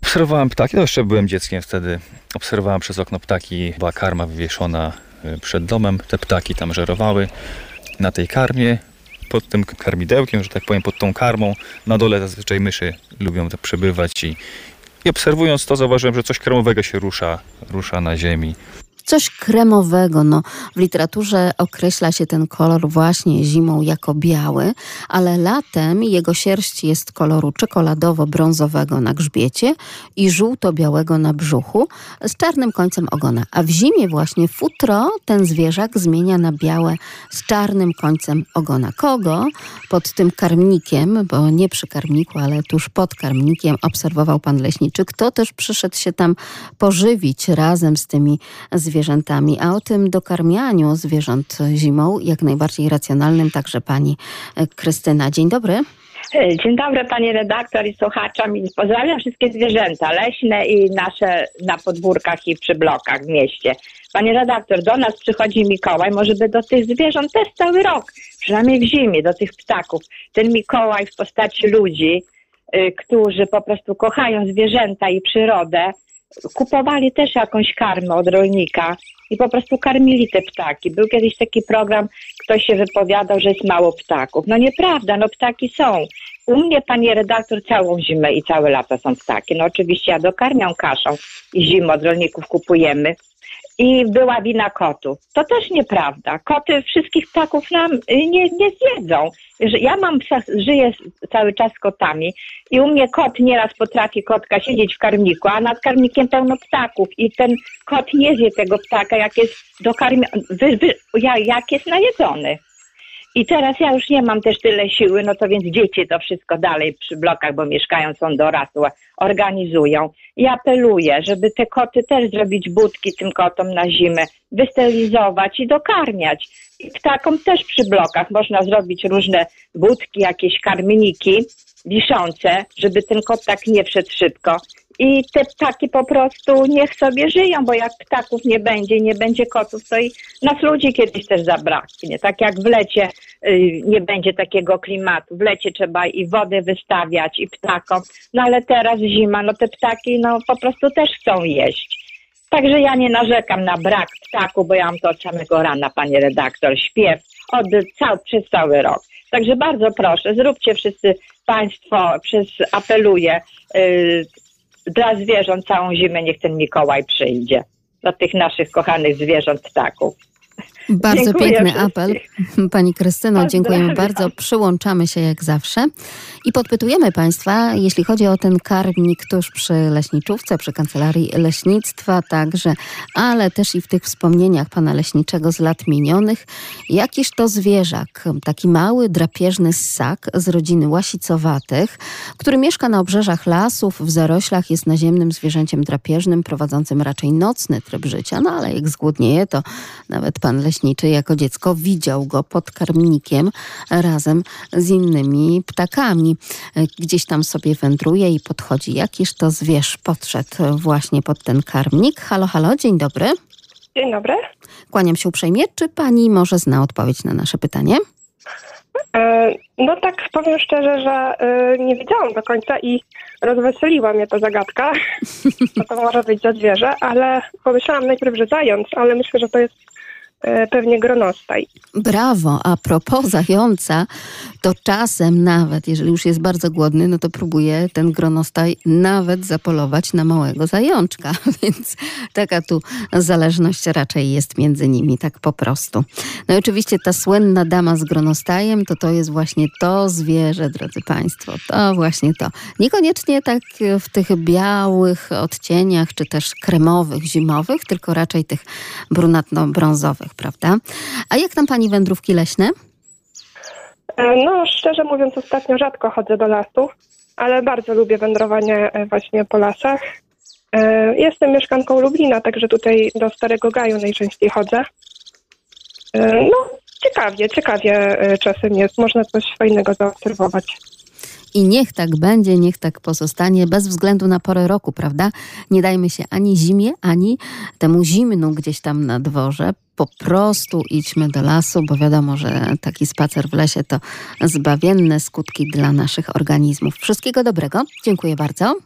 Speaker 3: Obserwowałem ptaki, no jeszcze byłem dzieckiem wtedy. Obserwowałem przez okno ptaki, była karma wywieszona przed domem. Te ptaki tam żerowały na tej karmie. Pod tym karmidełkiem, że tak powiem, pod tą karmą. Na dole zazwyczaj myszy lubią tak przebywać i, i obserwując to zauważyłem, że coś kremowego się rusza, rusza na ziemi.
Speaker 2: Coś kremowego. No, w literaturze określa się ten kolor właśnie zimą jako biały, ale latem jego sierść jest koloru czekoladowo-brązowego na grzbiecie i żółto-białego na brzuchu z czarnym końcem ogona. A w zimie właśnie futro ten zwierzak zmienia na białe z czarnym końcem ogona. Kogo pod tym karmnikiem, bo nie przy karmniku, ale tuż pod karmnikiem obserwował pan leśniczy, kto też przyszedł się tam pożywić razem z tymi zwierzętami. A o tym dokarmianiu zwierząt zimą, jak najbardziej racjonalnym, także pani e, Krystyna. Dzień dobry.
Speaker 12: E, Dzień dobry Pani redaktor i słuchaczom. Pozdrawiam wszystkie zwierzęta leśne i nasze na podwórkach i przy blokach w mieście. Pani redaktor, do nas przychodzi Mikołaj, może by do tych zwierząt też cały rok, przynajmniej w zimie, do tych ptaków. Ten Mikołaj w postaci ludzi, y, którzy po prostu kochają zwierzęta i przyrodę, kupowali też jakąś karmę od rolnika i po prostu karmili te ptaki. Był kiedyś taki program, ktoś się wypowiadał, że jest mało ptaków. No nieprawda, no ptaki są. U mnie, pani redaktor, całą zimę i całe lato są ptaki. No oczywiście ja dokarmiam kaszą i zimę od rolników kupujemy. I była wina kotów. To też nieprawda. Koty wszystkich ptaków nam y, nie, nie zjedzą. Ja mam psa, żyję cały czas z kotami i u mnie kot nieraz potrafi kotka siedzieć w karmniku, a nad karmnikiem pełno ptaków i ten kot nie zje tego ptaka, jak jest dokarmiony, wy, wy, ja- jak jest najedzony. I teraz ja już nie mam też tyle siły, no to więc dzieci to wszystko dalej przy blokach, bo mieszkają, są dorosłe, organizują. I apeluję, żeby te koty też zrobić budki tym kotom na zimę, wysterylizować i dokarmiać. I ptakom też przy blokach można zrobić różne budki, jakieś karmniki wiszące, żeby ten kot tak nie wszedł szybko. I te ptaki po prostu niech sobie żyją, bo jak ptaków nie będzie, nie będzie kotów, to i nas ludzi kiedyś też zabraknie. Tak jak w lecie y, nie będzie takiego klimatu. W lecie trzeba i wodę wystawiać, i ptakom. No ale teraz zima, no te ptaki no po prostu też chcą jeść. Także ja nie narzekam na brak ptaku, bo ja mam to od samego rana, panie redaktor, śpiew od cał, przez cały rok. Także bardzo proszę, zróbcie wszyscy państwo, przez apeluję, y, dla zwierząt całą zimę niech ten Mikołaj przyjdzie. Dla tych naszych kochanych zwierząt ptaków.
Speaker 2: Bardzo
Speaker 12: Dziękuję
Speaker 2: piękny
Speaker 12: wszystkim.
Speaker 2: apel. Pani Krystyno, dziękujemy bardzo. Przyłączamy się jak zawsze i podpytujemy Państwa, jeśli chodzi o ten karmnik tuż przy leśniczówce, przy Kancelarii Leśnictwa także, ale też i w tych wspomnieniach Pana Leśniczego z lat minionych. Jakiż to zwierzak, taki mały, drapieżny ssak z rodziny łasicowatych, który mieszka na obrzeżach lasów, w zaroślach, jest naziemnym zwierzęciem drapieżnym, prowadzącym raczej nocny tryb życia, no ale jak zgłodnieje, to nawet pan leśniczy jako dziecko widział go pod karmnikiem razem z innymi ptakami. Gdzieś tam sobie wędruje i podchodzi. Jakiż to zwierz podszedł właśnie pod ten karmnik? Halo, halo, dzień dobry.
Speaker 13: Dzień dobry.
Speaker 2: Kłaniam się uprzejmie. Czy pani może zna odpowiedź na nasze pytanie?
Speaker 13: E, No tak powiem szczerze, że e, nie wiedziałam do końca i rozweseliła mnie ta zagadka, co to może być za zwierzę, ale pomyślałam najpierw, że zając, ale myślę, że to jest pewnie gronostaj.
Speaker 2: Brawo, a propos zająca, to czasem nawet, jeżeli już jest bardzo głodny, no to próbuje ten gronostaj nawet zapolować na małego zajączka, więc taka tu zależność raczej jest między nimi, tak po prostu. No i oczywiście ta słynna dama z gronostajem, to to jest właśnie to zwierzę, drodzy Państwo, to właśnie to. Niekoniecznie tak w tych białych odcieniach, czy też kremowych, zimowych, tylko raczej tych brunatno-brązowych, prawda? A jak tam Pani wędrówki leśne?
Speaker 13: E, No szczerze mówiąc ostatnio rzadko chodzę do lasu, ale bardzo lubię wędrowanie e, właśnie po lasach. E, Jestem mieszkanką Lublina, także tutaj do Starego Gaju najczęściej chodzę. No ciekawie, ciekawie czasem jest, można coś fajnego zaobserwować.
Speaker 2: I niech tak będzie, niech tak pozostanie, bez względu na porę roku, prawda? Nie dajmy się ani zimie, ani temu zimnu gdzieś tam na dworze. Po prostu idźmy do lasu, bo wiadomo, że taki spacer w lesie to zbawienne skutki dla naszych organizmów. Wszystkiego dobrego. Dziękuję bardzo.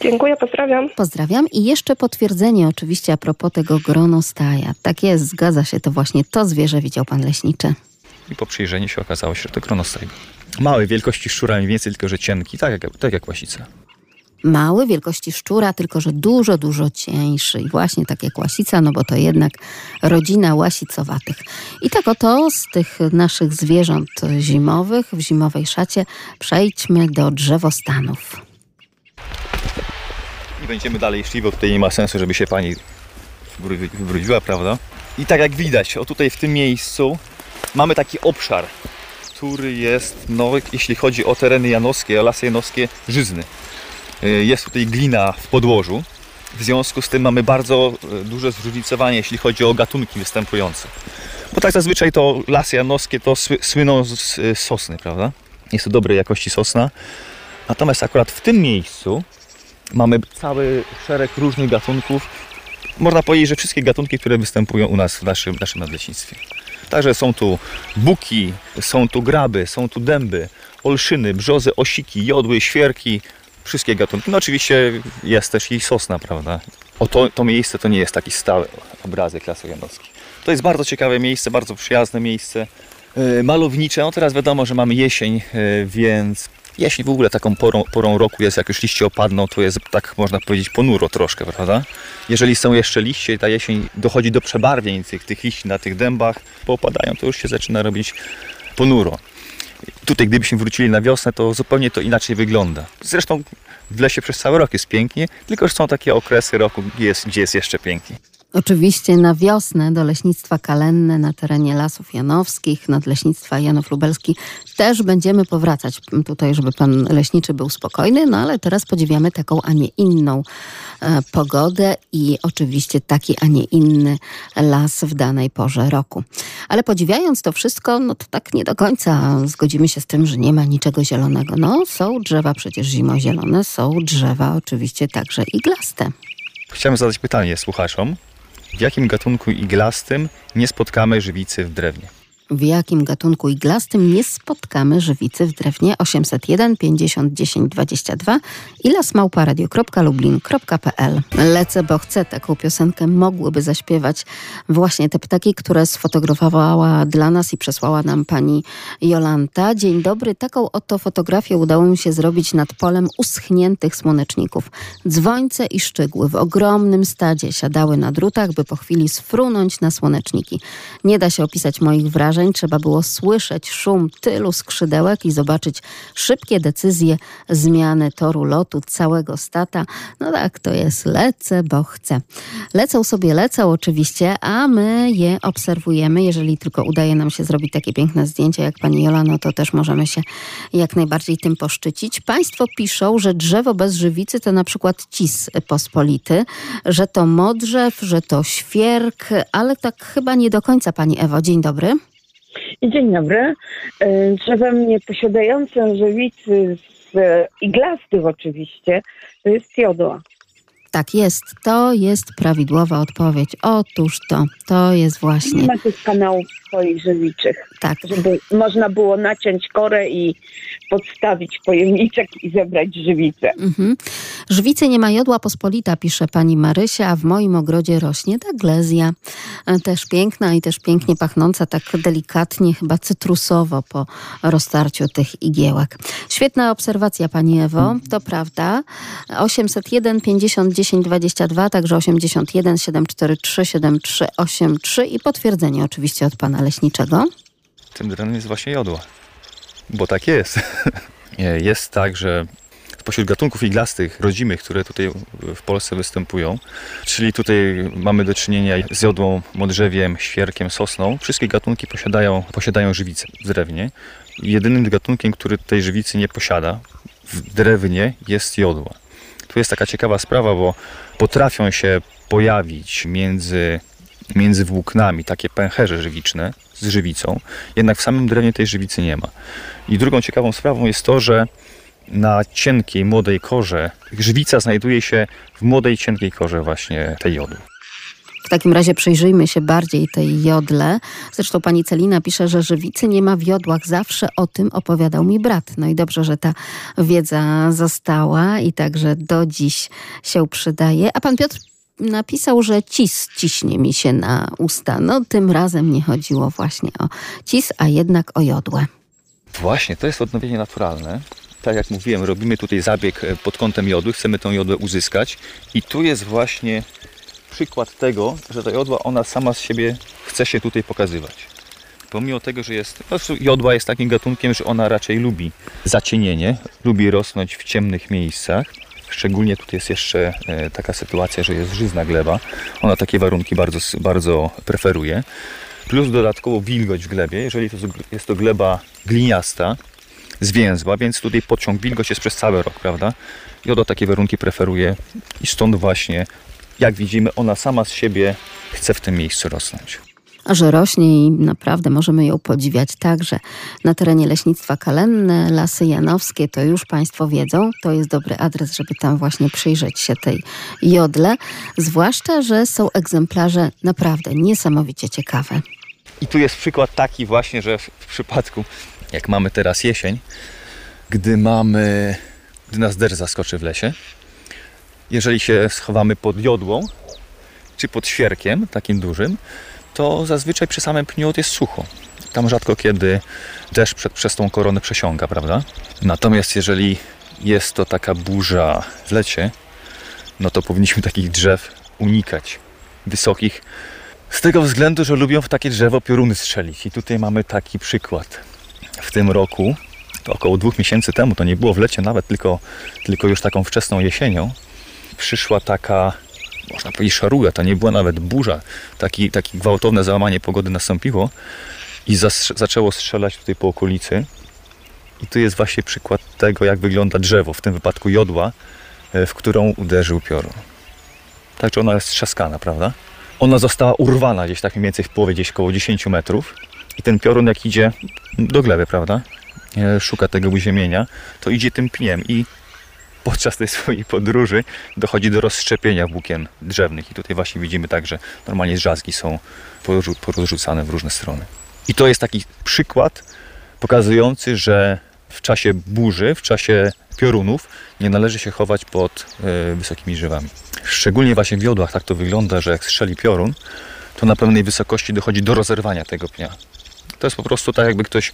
Speaker 13: Dziękuję, pozdrawiam.
Speaker 2: Pozdrawiam i jeszcze potwierdzenie oczywiście a propos tego gronostaja. Tak jest, zgadza się, to właśnie to zwierzę widział pan leśniczy.
Speaker 3: I po przyjrzeniu się okazało się, że to kronostaj. Małej wielkości szczura, mniej więcej tylko, że cienki, tak jak, tak jak łasica.
Speaker 2: Mały, wielkości szczura, tylko że dużo, dużo cieńszy. I właśnie tak jak łasica, no bo to jednak rodzina łasicowatych. I tak oto z tych naszych zwierząt zimowych w zimowej szacie przejdźmy do drzewostanów.
Speaker 3: I będziemy dalej szli, bo tutaj nie ma sensu, żeby się pani wybru- wybrudziła, prawda? I tak jak widać, o tutaj w tym miejscu mamy taki obszar, który jest, no jeśli chodzi o tereny janowskie, o lasy janowskie, żyzny. Y, Jest tutaj glina w podłożu. W związku z tym mamy bardzo y, duże zróżnicowanie, jeśli chodzi o gatunki występujące. Bo tak zazwyczaj to lasy janowskie to sły, słyną z, z sosny, prawda? Jest to dobrej jakości sosna. Natomiast akurat w tym miejscu mamy cały szereg różnych gatunków. Można powiedzieć, że wszystkie gatunki, które występują u nas w naszym, naszym nadleśnictwie. Także są tu buki, są tu graby, są tu dęby, olszyny, brzozy, osiki, jodły, świerki, wszystkie gatunki. No oczywiście jest też i sosna, prawda? O to, to miejsce to nie jest taki stały obrazek Lasów Janowskich. To jest bardzo ciekawe miejsce, bardzo przyjazne miejsce, yy, malownicze. No teraz wiadomo, że mamy jesień, yy, więc jesień w ogóle taką porą, porą roku jest, jak już liście opadną, to jest tak można powiedzieć ponuro troszkę, prawda? Jeżeli są jeszcze liście, ta jesień dochodzi do przebarwień tych, tych liści na tych dębach, po opadają, to już się zaczyna robić ponuro. Tutaj gdybyśmy wrócili na wiosnę, to zupełnie to inaczej wygląda. Zresztą w lesie przez cały rok jest pięknie, tylko że są takie okresy roku, gdzie jest, gdzie jest jeszcze piękniej.
Speaker 2: Oczywiście na wiosnę do leśnictwa kalenne na terenie Lasów Janowskich, nadleśnictwa Janów Lubelski też będziemy powracać tutaj, żeby pan leśniczy był spokojny, no ale teraz podziwiamy taką, a nie inną e, pogodę i oczywiście taki, a nie inny las w danej porze roku. Ale podziwiając to wszystko, no to tak nie do końca zgodzimy się z tym, że nie ma niczego zielonego. No są drzewa przecież zimozielone, są drzewa oczywiście także iglaste.
Speaker 3: Chciałem zadać pytanie słuchaczom. W jakim gatunku iglastym nie spotkamy żywicy w drewnie?
Speaker 2: W jakim gatunku iglastym nie spotkamy żywicy w drewnie 801 50 10 22 i lasmałparadio.lublin.pl Lecę, bo chcę. Taką piosenkę mogłyby zaśpiewać właśnie te ptaki, które sfotografowała dla nas i przesłała nam pani Jolanta. Dzień dobry. Taką oto fotografię udało mi się zrobić nad polem uschniętych słoneczników. Dzwońce i szczygły w ogromnym stadzie siadały na drutach, by po chwili sfrunąć na słoneczniki. Nie da się opisać moich wrażeń. Trzeba było słyszeć szum tylu skrzydełek i zobaczyć szybkie decyzje zmiany toru lotu całego stata. No tak, to jest lecę, bo chcę. Lecą sobie, lecą oczywiście, a my je obserwujemy. Jeżeli tylko udaje nam się zrobić takie piękne zdjęcia jak pani Jola, no to też możemy się jak najbardziej tym poszczycić. Państwo piszą, że drzewo bez żywicy to na przykład cis pospolity, że to modrzew, że to świerk, ale tak chyba nie do końca pani Ewo. Dzień dobry.
Speaker 10: Dzień dobry. E, Drzewem nieposiadającym żywicy z e, iglastych oczywiście to jest jodła.
Speaker 2: Tak jest, to jest prawidłowa odpowiedź. Otóż to, to jest
Speaker 10: Nie
Speaker 2: właśnie.
Speaker 10: ma tych kanałów swoich żywiczych.
Speaker 2: Tak.
Speaker 10: Żeby można było naciąć korę i podstawić pojemniczek i zebrać żywicę.
Speaker 2: Mhm. Nie ma jodła pospolita, pisze pani Marysia, a w moim ogrodzie rośnie daglezja. E, Też piękna i też pięknie pachnąca, tak delikatnie, chyba cytrusowo po roztarciu tych igiełek. Świetna obserwacja pani Ewo, to prawda. 801 50 10 22, także 81 743 7383 i potwierdzenie oczywiście od pana leśniczego.
Speaker 3: Tym drenem jest właśnie jodła. Bo tak jest. Jest tak, że spośród gatunków iglastych, rodzimych, które tutaj w Polsce występują, czyli tutaj mamy do czynienia z jodłą, modrzewiem, świerkiem, sosną, wszystkie gatunki posiadają, posiadają żywicę w drewnie. Jedynym gatunkiem, który tej żywicy nie posiada w drewnie jest jodła. Tu jest taka ciekawa sprawa, bo potrafią się pojawić między, między włóknami takie pęcherze żywiczne z żywicą, jednak w samym drewnie tej żywicy nie ma. I drugą ciekawą sprawą jest to, że na cienkiej, młodej korze żywica znajduje się w młodej, cienkiej korze właśnie tej jodu.
Speaker 2: W takim razie przyjrzyjmy się bardziej tej jodle. Zresztą pani Celina pisze, że żywicy nie ma w jodłach. Zawsze o tym opowiadał mi brat. No i dobrze, że ta wiedza została i także do dziś się przydaje. A pan Piotr napisał, że cis ciśnie mi się na usta. No tym razem nie chodziło właśnie o cis, a jednak o jodłę.
Speaker 3: Właśnie, to jest odnowienie naturalne. Tak jak mówiłem, robimy tutaj zabieg e, pod kątem jodły, chcemy tą jodę uzyskać i tu jest właśnie przykład tego, że ta jodła, ona sama z siebie chce się tutaj pokazywać. Pomimo tego, że jest, po prostu jodła jest takim gatunkiem, że ona raczej lubi zacienienie, lubi rosnąć w ciemnych miejscach. Szczególnie tutaj jest jeszcze e, taka sytuacja, że jest żyzna gleba. Ona takie warunki bardzo, bardzo preferuje. Plus dodatkowo wilgoć w glebie. Jeżeli to jest to gleba gliniasta, zwięzła, więc tutaj podciąg wilgoć jest przez cały rok, prawda? Joda takie warunki preferuje i stąd właśnie, jak widzimy, ona sama z siebie chce w tym miejscu rosnąć.
Speaker 2: że rośnie i naprawdę możemy ją podziwiać także na terenie Leśnictwa Kalenne, Lasy Janowskie, to już Państwo wiedzą, to jest dobry adres, żeby tam właśnie przyjrzeć się tej jodle, zwłaszcza, że są egzemplarze naprawdę niesamowicie ciekawe.
Speaker 3: I tu jest przykład taki właśnie, że w, w przypadku, jak mamy teraz jesień, gdy mamy, gdy nas deszcz zaskoczy w lesie, jeżeli się schowamy pod jodłą, czy pod świerkiem, takim dużym, to zazwyczaj przy samym pniu jest sucho. Tam rzadko kiedy deszcz przed, przez tą koronę przesiąga, prawda? Natomiast jeżeli jest to taka burza w lecie, no to powinniśmy takich drzew unikać. Wysokich, z tego względu, że lubią w takie drzewo pioruny strzelić. I tutaj mamy taki przykład. W tym roku, to około dwóch miesięcy temu, to nie było w lecie nawet, tylko, tylko już taką wczesną jesienią, przyszła taka, można powiedzieć, szaruga, to nie była nawet burza. Taki, taki gwałtowne załamanie pogody nastąpiło i zas- zaczęło strzelać tutaj po okolicy. I tu jest właśnie przykład tego, jak wygląda drzewo, w tym wypadku jodła, e, w którą uderzył piorun. Także ona jest trzaskana, prawda? Ona została urwana gdzieś tak mniej więcej w połowie, gdzieś około 10 metrów. I ten piorun jak idzie do gleby, prawda? E, Szuka tego uziemienia, to idzie tym pniem i podczas tej swojej podróży dochodzi do rozszczepienia włókien drzewnych. I tutaj właśnie widzimy tak, że normalnie drzazgi są porozrzucane w różne strony. I to jest taki przykład pokazujący, że w czasie burzy, w czasie piorunów nie należy się chować pod e, wysokimi drzewami. Szczególnie właśnie w jodłach tak to wygląda, że jak strzeli piorun, to na pewnej wysokości dochodzi do rozerwania tego pnia. To jest po prostu tak, jakby ktoś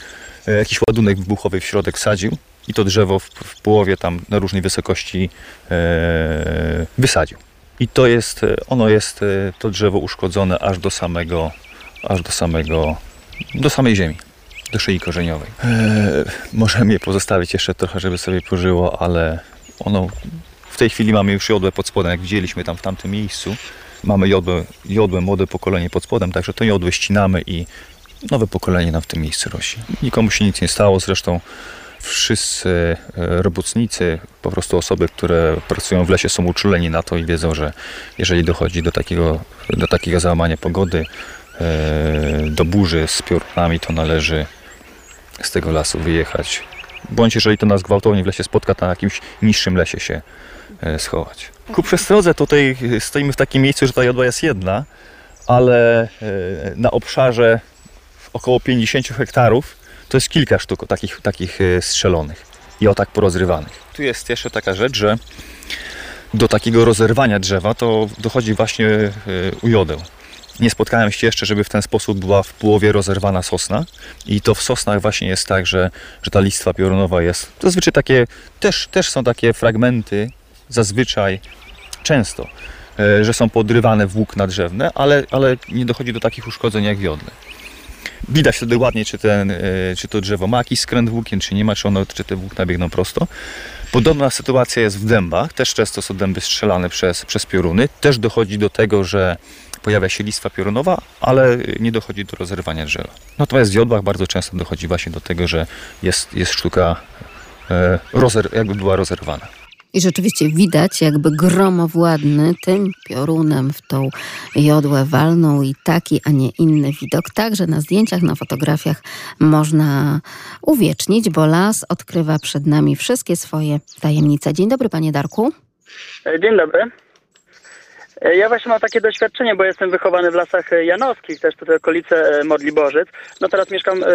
Speaker 3: e, jakiś ładunek wybuchowy w środek wsadził i to drzewo w, w połowie tam na różnej wysokości e, wysadził. I to jest, e, ono jest, e, to drzewo uszkodzone aż do samego, aż do samego, do samej ziemi, do szyi korzeniowej. E, możemy je pozostawić jeszcze trochę, żeby sobie pożyło, ale ono, w tej chwili mamy już jodłę pod spodem, jak widzieliśmy tam w tamtym miejscu. Mamy jodłę, jodłę młode pokolenie pod spodem, także to jodłę ścinamy i nowe pokolenie nam w tym miejscu rośnie. Nikomu się nic nie stało, zresztą wszyscy e, robotnicy, po prostu osoby, które pracują w lesie są uczuleni na to i wiedzą, że jeżeli dochodzi do takiego, do takiego załamania pogody, e, do burzy z piorunami, to należy z tego lasu wyjechać. Bądź jeżeli to nas gwałtownie w lesie spotka, to na jakimś niższym lesie się e, schować. Ku przestrodze tutaj stoimy w takim miejscu, że ta jodła jest jedna, ale na obszarze około 50 hektarów to jest kilka sztuk takich, takich e, strzelonych i o tak porozrywanych. Tu jest jeszcze taka rzecz, że do takiego rozerwania drzewa to dochodzi właśnie e, u jodeł. Nie spotkałem się jeszcze, żeby w ten sposób była w połowie rozerwana sosna. I to w sosnach właśnie jest tak, że, że ta listwa piorunowa jest. Zazwyczaj takie, też, też są takie fragmenty, zazwyczaj często, e, że są podrywane włókna drzewne, ale, ale nie dochodzi do takich uszkodzeń jak wiodle. Widać wtedy ładnie, czy, ten, e, czy to drzewo ma jakiś skręt włókien, czy nie ma, czy, ono, czy te włókna biegną prosto. Podobna sytuacja jest w dębach. Też często są dęby strzelane przez, przez pioruny. Też dochodzi do tego, że pojawia się listwa piorunowa, ale nie dochodzi do rozerwania drzewa. Natomiast w jodłach bardzo często dochodzi właśnie do tego, że jest, jest sztuka e, rozer, jakby była rozerwana.
Speaker 2: I rzeczywiście widać, jakby gromowładny tym piorunem w tą jodłę walną i taki, a nie inny widok. Także na zdjęciach, na fotografiach można uwiecznić, bo las odkrywa przed nami wszystkie swoje tajemnice. Dzień dobry, panie Darku.
Speaker 14: Dzień dobry. E, Ja właśnie mam takie doświadczenie, bo jestem wychowany w lasach e, janowskich, też tutaj okolice Modliborzyc. No teraz mieszkam e,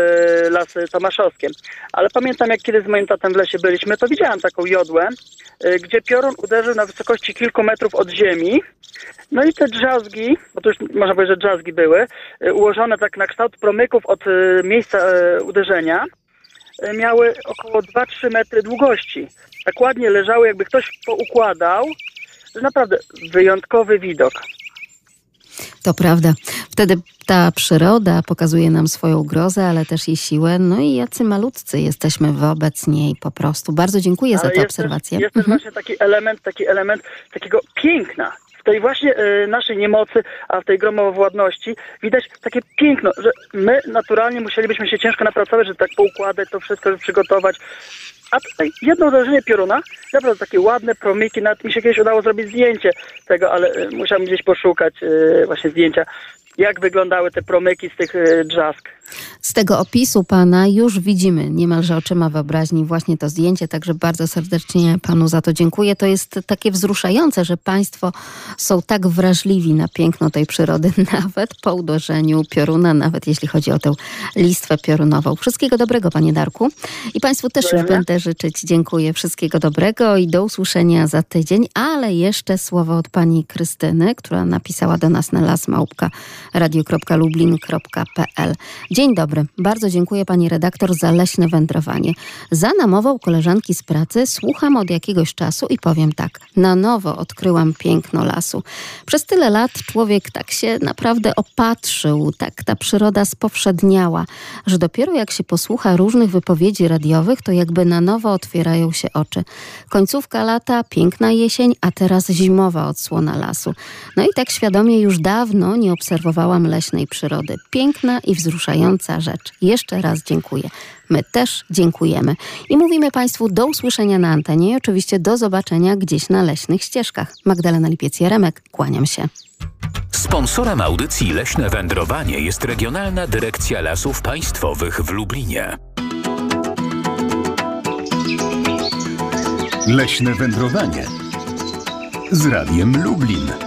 Speaker 14: lasy tomaszowskie. Ale pamiętam, jak kiedyś z moim tatem w lesie byliśmy, to widziałem taką jodłę, e, gdzie piorun uderzył na wysokości kilku metrów od ziemi. No i te drzazgi, bo to już można powiedzieć, że drzazgi były, e, ułożone tak na kształt promyków od miejsca uderzenia, miały około 2-3 metry długości. Tak ładnie leżały, jakby ktoś poukładał. Naprawdę wyjątkowy widok.
Speaker 2: To prawda. Wtedy ta przyroda pokazuje nam swoją grozę, ale też jej siłę. No i jacy malutcy jesteśmy wobec niej po prostu. Bardzo dziękuję za
Speaker 14: Ale
Speaker 2: tę
Speaker 14: jest też-
Speaker 2: obserwację.
Speaker 14: Jest też
Speaker 2: Mhm.
Speaker 14: właśnie taki element, taki element takiego piękna. W tej właśnie e, naszej niemocy, a w tej gromowładności widać takie piękno, że my naturalnie musielibyśmy się ciężko napracować, żeby tak poukładać to wszystko, żeby przygotować. A tutaj jedno uderzenie pioruna, naprawdę takie ładne promyki, nawet mi się kiedyś udało zrobić zdjęcie tego, ale e, musiałem gdzieś poszukać e, właśnie zdjęcia. Jak wyglądały te promyki z tych y, drzask.
Speaker 2: Z tego opisu pana już widzimy niemalże oczyma wyobraźni właśnie to zdjęcie, także bardzo serdecznie panu za to dziękuję. To jest takie wzruszające, że państwo są tak wrażliwi na piękno tej przyrody, nawet po uderzeniu pioruna, nawet jeśli chodzi o tę listwę piorunową. Wszystkiego dobrego, panie Darku. I państwu też już będę życzyć. Dziękuję. Wszystkiego dobrego i do usłyszenia za tydzień. Ale jeszcze słowo od pani Krystyny, która napisała do nas na lasmałpka radio.lublin.pl. Dzień dobry. Bardzo dziękuję pani redaktor za leśne wędrowanie. Za namową koleżanki z pracy słucham od jakiegoś czasu i powiem tak. Na nowo odkryłam piękno lasu. Przez tyle lat człowiek tak się naprawdę opatrzył, tak ta przyroda spowszedniała, że dopiero jak się posłucha różnych wypowiedzi radiowych, to jakby na nowo otwierają się oczy. Końcówka lata, piękna jesień, a teraz zimowa odsłona lasu. No i tak świadomie już dawno nie obserwowałam leśnej przyrody. Piękna i wzruszająca rzecz. Jeszcze raz dziękuję. My też dziękujemy. I mówimy Państwu do usłyszenia na antenie i oczywiście do zobaczenia gdzieś na leśnych ścieżkach. Magdalena Lipiec-Jaremek, kłaniam się.
Speaker 1: Sponsorem audycji Leśne Wędrowanie jest Regionalna Dyrekcja Lasów Państwowych w Lublinie.
Speaker 9: Leśne wędrowanie z Radiem Lublin.